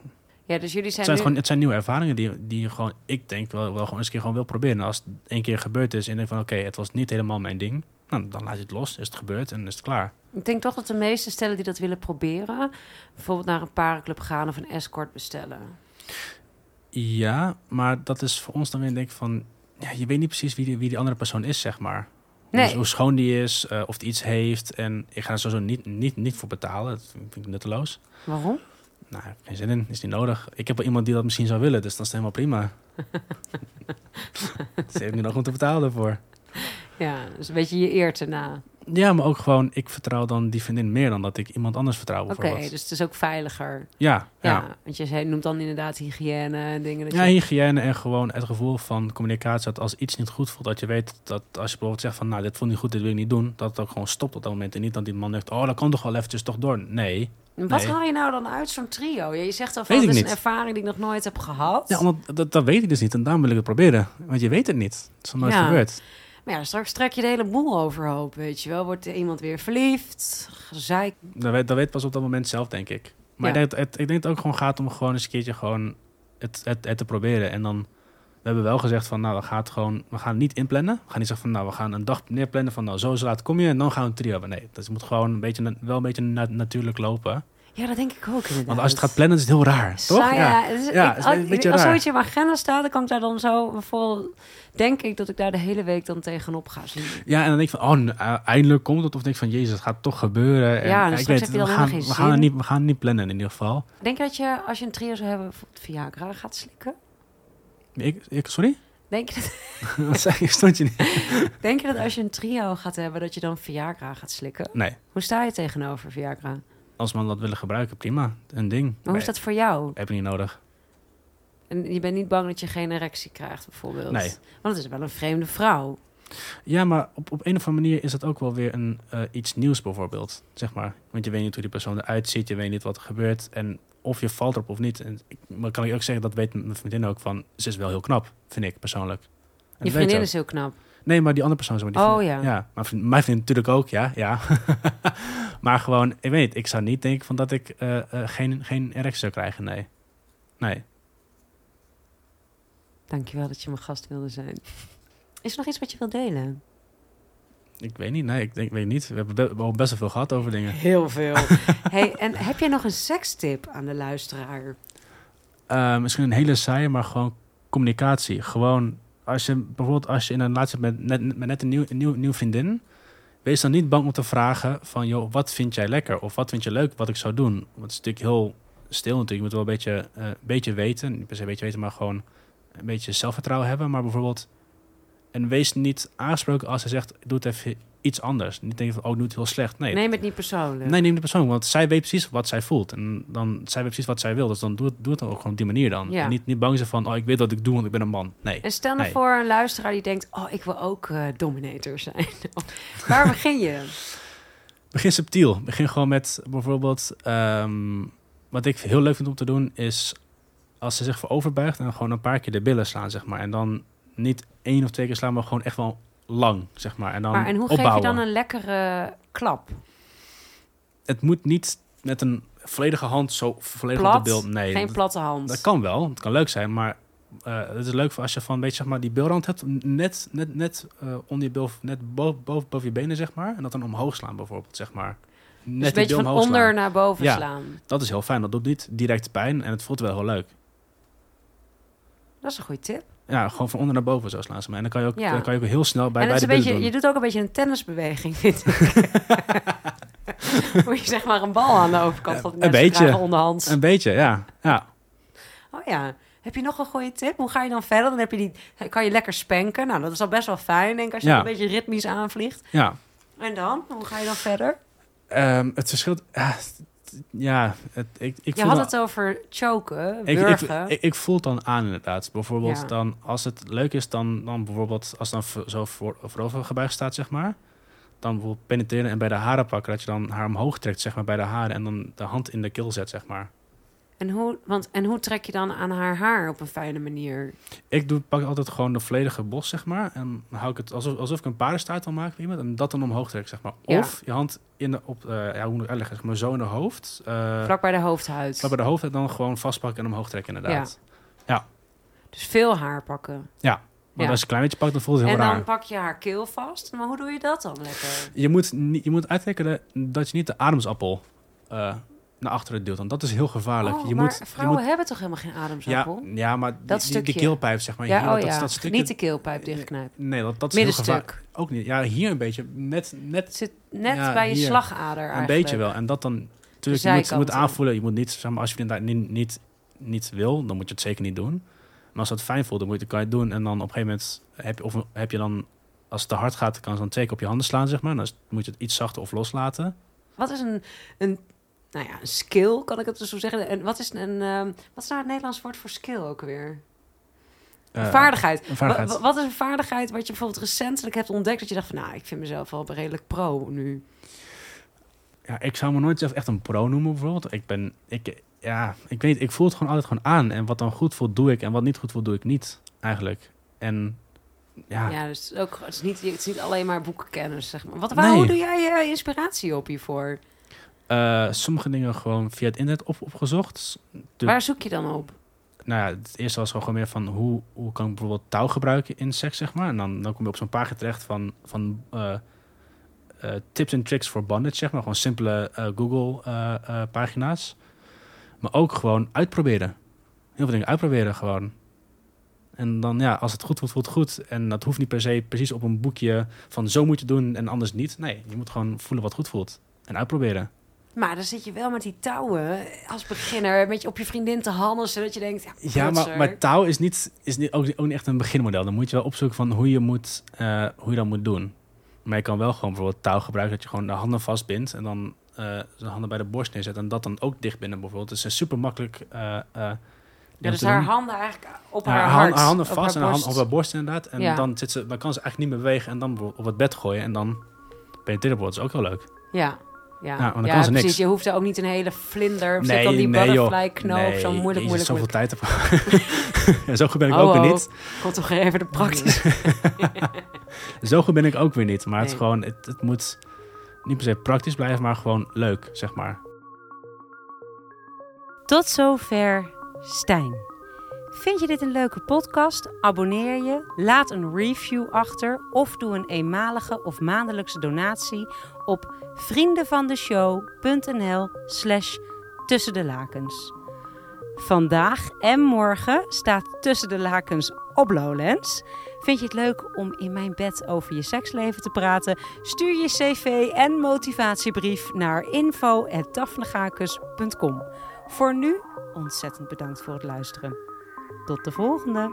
Ja, dus jullie Het zijn, zijn, nu- gewoon, het zijn nieuwe ervaringen die, die je gewoon, ik denk, wel, wel gewoon eens een keer gewoon wil proberen. En als het één keer gebeurd is en denkt van oké, het was niet helemaal mijn ding. Nou, dan laat je het los, is het gebeurd en is het klaar. Ik denk toch dat de meeste stellen die dat willen proberen... bijvoorbeeld naar een parenclub gaan of een escort bestellen. Ja, maar dat is voor ons dan weer denk ik van... Ja, je weet niet precies wie die, wie die andere persoon is, zeg maar. Nee. Hoe, hoe schoon die is, eh, of die iets heeft. En ik ga er sowieso niet, niet, niet voor betalen. Dat vind ik nutteloos. Waarom? Nou, ik heb geen zin in, is niet nodig. Ik heb wel iemand die dat misschien zou willen, dus dat is helemaal prima. Ze heeft nu nog om te betalen daarvoor. Ja, dus een beetje je eer te na. Ja, maar ook gewoon, ik vertrouw dan die vriendin meer dan dat ik iemand anders vertrouw Oké, dus het is ook veiliger. Ja, Ja, ja. want je noemt dan inderdaad hygiëne en dingen. Dat Ja, je... hygiëne en gewoon het gevoel van communicatie. Dat als iets niet goed voelt, dat je weet dat als je bijvoorbeeld zegt van... nou, dit voelt niet goed, dit wil ik niet doen. Dat het ook gewoon stopt op dat moment. En niet dat die man denkt, oh, dat kan toch wel eventjes toch door. Nee. Wat Nee. haal je nou dan uit zo'n trio? Je zegt al van, ik is een ervaring die ik nog nooit heb gehad. Ja, omdat, dat, dat weet ik dus niet. En daarom wil ik het proberen. Want je weet het niet. Het is nog nooit Ja. gebeurd. Maar ja, straks trek je de hele boel overhoop, weet je wel. Wordt iemand weer verliefd, gezeik. Dat weet, dat weet pas op dat moment zelf, denk ik. Maar Ja. ik, denk dat het, ik denk dat het ook gewoon gaat om gewoon eens een keertje gewoon het, het, het te proberen. En dan, hebben wel gezegd van, nou, we gaan het gewoon, we gaan niet inplannen. We gaan niet zeggen van, nou, we gaan een dag neerplannen van, nou, zo laat kom je en dan gaan we een trio hebben. Nee, dat moet gewoon een beetje, wel een beetje na- natuurlijk lopen. Ja, dat denk ik ook inderdaad. Want als je het gaat plannen, is het heel raar, toch? Saai, ja, het is- Ja, ik- is als, een beetje als raar. zoiets in mijn agenda staat, dan kan ik daar dan zo bijvoorbeeld... Denk ik dat ik daar de hele week dan tegenop ga zien. Ja, en dan denk ik van, oh, uh, eindelijk komt het. Of denk ik van, jezus, het gaat toch gebeuren. En, Ja, en ik weet, heb je dan we gaan, we gaan, niet, we gaan niet plannen in ieder geval. Denk je dat je, als je een trio zou hebben, bijvoorbeeld Viagra gaat slikken? Ik, ik, sorry? Denk je, dat, Wat zei je? Stond je niet? denk je dat als je een trio gaat hebben, dat je dan Viagra gaat slikken? Nee, Hoe sta je tegenover Viagra? als man dat willen gebruiken, prima. Een ding. Maar hoe is dat voor jou? Heb je niet nodig. En je bent niet bang dat je geen erectie krijgt, bijvoorbeeld? Nee. Want het is wel een vreemde vrouw. Ja, maar op, op een of andere manier is dat ook wel weer een, eh, iets nieuws bijvoorbeeld. Zeg maar. Want je weet niet hoe die persoon eruit ziet. Je weet niet wat er gebeurt. En of je valt erop of niet. En ik, maar kan ik ook zeggen, dat weet mijn vriendin ook van... Ze is wel heel knap, vind ik persoonlijk. En Je vriendin is heel knap. Nee, maar die andere persoon... zeg Maar die Oh, vriendin- ja. ja. Maar mijn vriendin natuurlijk ook, ja. ja. maar gewoon, ik weet niet. Ik zou niet denken van dat ik eh, eh, geen, geen erectie zou krijgen, nee. Nee. Dankjewel dat je mijn gast wilde zijn. Is er nog iets wat je wilt delen? Ik weet niet, nee. Ik denk, weet niet. We hebben be- wel best wel veel gehad over dingen. Heel veel. hey, en heb jij nog een sekstip aan de luisteraar? Eh, misschien een hele saaie, maar gewoon communicatie. Gewoon, als je bijvoorbeeld als je in een relatie bent met net, met net een, nieuw, een nieuw, nieuw vriendin, wees dan niet bang om te vragen van, joh, wat vind jij lekker? Of wat vind je leuk wat ik zou doen? Want het is natuurlijk heel stil natuurlijk. Je moet wel een beetje, eh, beetje weten, niet per se een beetje weten, maar gewoon een beetje zelfvertrouwen hebben. Maar bijvoorbeeld, en wees niet aangesproken als hij zegt, doe het even iets anders. Niet denken van, oh, doe het heel slecht. Nee, Neem het niet persoonlijk. Nee, neem de persoon, want zij weet precies wat zij voelt. En dan, zij weet precies wat zij wil. Dus dan doe het, doe het dan ook gewoon op die manier dan. Ja. En niet, niet bang zijn van, oh, ik weet wat ik doe, want ik ben een man. Nee. En stel nou Nee. voor een luisteraar die denkt... oh, ik wil ook eh, dominator zijn. Waar begin je? Begin subtiel. Begin gewoon met bijvoorbeeld... ehm, wat ik heel leuk vind om te doen, is... als ze zich vooroverbuigt... en gewoon een paar keer de billen slaan, zeg maar. En dan niet één of twee keer slaan, maar gewoon echt wel lang, zeg maar. En dan Maar en hoe opbouwen. geef je dan een lekkere klap? Het moet niet met een volledige hand zo volledig op de bil... Nee, Geen dat- platte hand. Dat kan wel, het kan leuk zijn, maar eh, het is leuk voor als je van, weet je, zeg maar, die bilrand hebt, net, net, net eh, onder je bil, net boven, boven, boven je benen, zeg maar, en dat dan omhoog slaan bijvoorbeeld, zeg maar. Net dus een die beetje van onder slaan. naar boven Ja. slaan. Dat is heel fijn, dat doet niet direct pijn en het voelt wel heel leuk. Dat is een goede tip. Ja, gewoon van onder naar boven zo slaan ze me. En dan kan je ook, Ja. kan je ook heel snel bij, en bij het de is een beetje, doen. je doet ook een beetje een tennisbeweging, vind ik. Hoe je zeg maar een bal aan de overkant van een beetje. krijgen onderhands. Een beetje, ja. ja. Oh ja. Heb je nog een goede tip? Hoe ga je dan verder? Dan heb je die, kan je lekker spanken. Nou, dat is al best wel fijn, denk ik, als je Ja. een beetje ritmisch aanvliegt. ja. En dan? Hoe ga je dan verder? Ehm, het verschilt... ja, het, ik, ik je had dan- het over choken, Ik, ik, ik, ik voel het dan aan inderdaad. Bijvoorbeeld Ja. dan, als het leuk is, dan, dan bijvoorbeeld als dan zo voor, voorover gebuigd staat, zeg maar. Dan bijvoorbeeld penetreren en bij de haren pakken, dat je dan haar omhoog trekt, zeg maar, bij de haren. En dan de hand in de keel zet, zeg maar. En, hoe, want, en hoe trek je dan aan haar haar op een fijne manier? Ik doe, pak altijd gewoon de volledige bos, zeg maar. En dan hou ik het alsof, alsof ik een paardenstaart wil maken iemand. En dat dan omhoog trek, zeg maar. Ja. Of je hand in de, op, eh, ja, hoe moet ik uitleggen, zeg maar, zo in de hoofd. eh Vlak bij de hoofdhuid. vlak bij de hoofd en dan gewoon vastpakken en omhoog trekken, inderdaad. Dus veel haar pakken. Ja. Want Ja. als je een klein beetje pakt, dan voelt het heel en raar. dan pak je haar keel vast. Maar hoe doe je dat dan lekker? Je moet, je moet uitrekenen dat je niet de ademsappel eh, naar achteren duwt. Want dat is heel gevaarlijk. Oh, je maar moet, je vrouwen moet, hebben toch helemaal geen ja, ademsappel? ja, maar Dat die, stukje. keelpijp, zeg maar. Ja, hier, oh dat, ja. dat stukje, Niet de keelpijp dichtknijpen. Nee, dat, dat is heel gevaarlijk. Middenstuk. Ook niet. Ja, hier een beetje. Net, Het net zit net Ja, bij je hier. slagader een eigenlijk. beetje wel. En dat dan natuurlijk, je moet, je moet aanvoelen. Je moet niet, zeg maar, als je inderdaad niet, niet, niet wil, dan moet je het zeker niet doen. Maar als dat fijn voelt, dan, moet je, dan kan je het doen. En dan op een gegeven moment heb je, of heb je dan, als het te hard gaat, kan je dan twee keer op je handen slaan, zeg maar. Dan moet je het iets zachter of loslaten. Wat is een, een, nou ja, een skill, kan ik het zo zeggen? En wat is een, ehm, wat is nou het Nederlands woord voor skill ook weer? Eh, vaardigheid. Wat is een vaardigheid wat je bijvoorbeeld recentelijk hebt ontdekt dat je dacht van, nou, ik vind mezelf wel redelijk pro nu. Ja, ik zou me nooit zelf echt een pro noemen, bijvoorbeeld. Ik ben, ik, ja, ik weet, ik voel het gewoon altijd gewoon aan. En wat dan goed voelt, doe ik. En wat niet goed voelt, doe ik niet, eigenlijk. En ja, Ja, dus ook, het is niet, het is niet alleen maar boekenkennis, zeg maar. Wat, waar, Nee. Hoe doe jij je inspiratie op hiervoor? Eh, sommige dingen gewoon via het internet op, opgezocht. De- Waar zoek je dan op? nou ja, het eerste was gewoon meer van hoe, hoe kan ik bijvoorbeeld touw gebruiken in seks, zeg maar. En dan, dan kom je op zo'n pagina terecht van, van eh, eh, tips en tricks voor bondage, zeg maar. Gewoon simpele Google-pagina's. maar ook gewoon uitproberen. Heel veel dingen uitproberen gewoon. En dan ja, als het goed voelt, voelt het goed. En dat hoeft niet per se precies op een boekje van zo moet je doen en anders niet. Nee, je moet gewoon voelen wat goed voelt. En uitproberen. Maar dan zit je wel met die touwen als beginner, met je op je vriendin te handen, zodat je denkt, ja, Ja, maar, maar touw is, niet, is niet, ook, ook niet echt een beginmodel. Dan moet je wel opzoeken van hoe je, moet, eh, hoe je dat moet doen. Maar je kan wel gewoon bijvoorbeeld touw gebruiken... dat je gewoon de handen vastbindt... en dan eh de handen bij de borst neerzet... en dat dan ook dicht binnen bijvoorbeeld. Het is een super makkelijk... eh, eh, Ja, dus haar handen eigenlijk op Ja, haar hart. haar handen vast en haar haar hand borst. op haar borst inderdaad. En Ja. dan, zit ze, dan kan ze eigenlijk niet bewegen... en dan op het bed gooien... en dan penetreren wordt. Dat is ook heel leuk. Ja. Ja, dan ja kan ze precies. niks. Je hoeft er ook niet een hele vlinder. Of nee, dan die nee, joh. butterfly knoop. Nee, zo moeilijk, moeilijk, zoveel tijd heb ja, Zo goed ben ik Oh, ook weer niet. Komt toch even de praktisch. Zo goed ben ik ook weer niet. Maar het, is Nee. gewoon, het, het moet niet per se praktisch blijven, maar gewoon leuk, zeg maar. Tot zover Stijn. Vind je dit een leuke podcast? Abonneer je, laat een review achter of doe een eenmalige of maandelijkse donatie op vriendenvandeshow.nl slash tussen de lakens. Vandaag en morgen staat Tussen de Lakens op Lowlands. Vind je het leuk om in mijn bed over je seksleven te praten? Stuur je cv en motivatiebrief naar info.daphnegakus.com. Voor nu ontzettend bedankt voor het luisteren. Tot de volgende!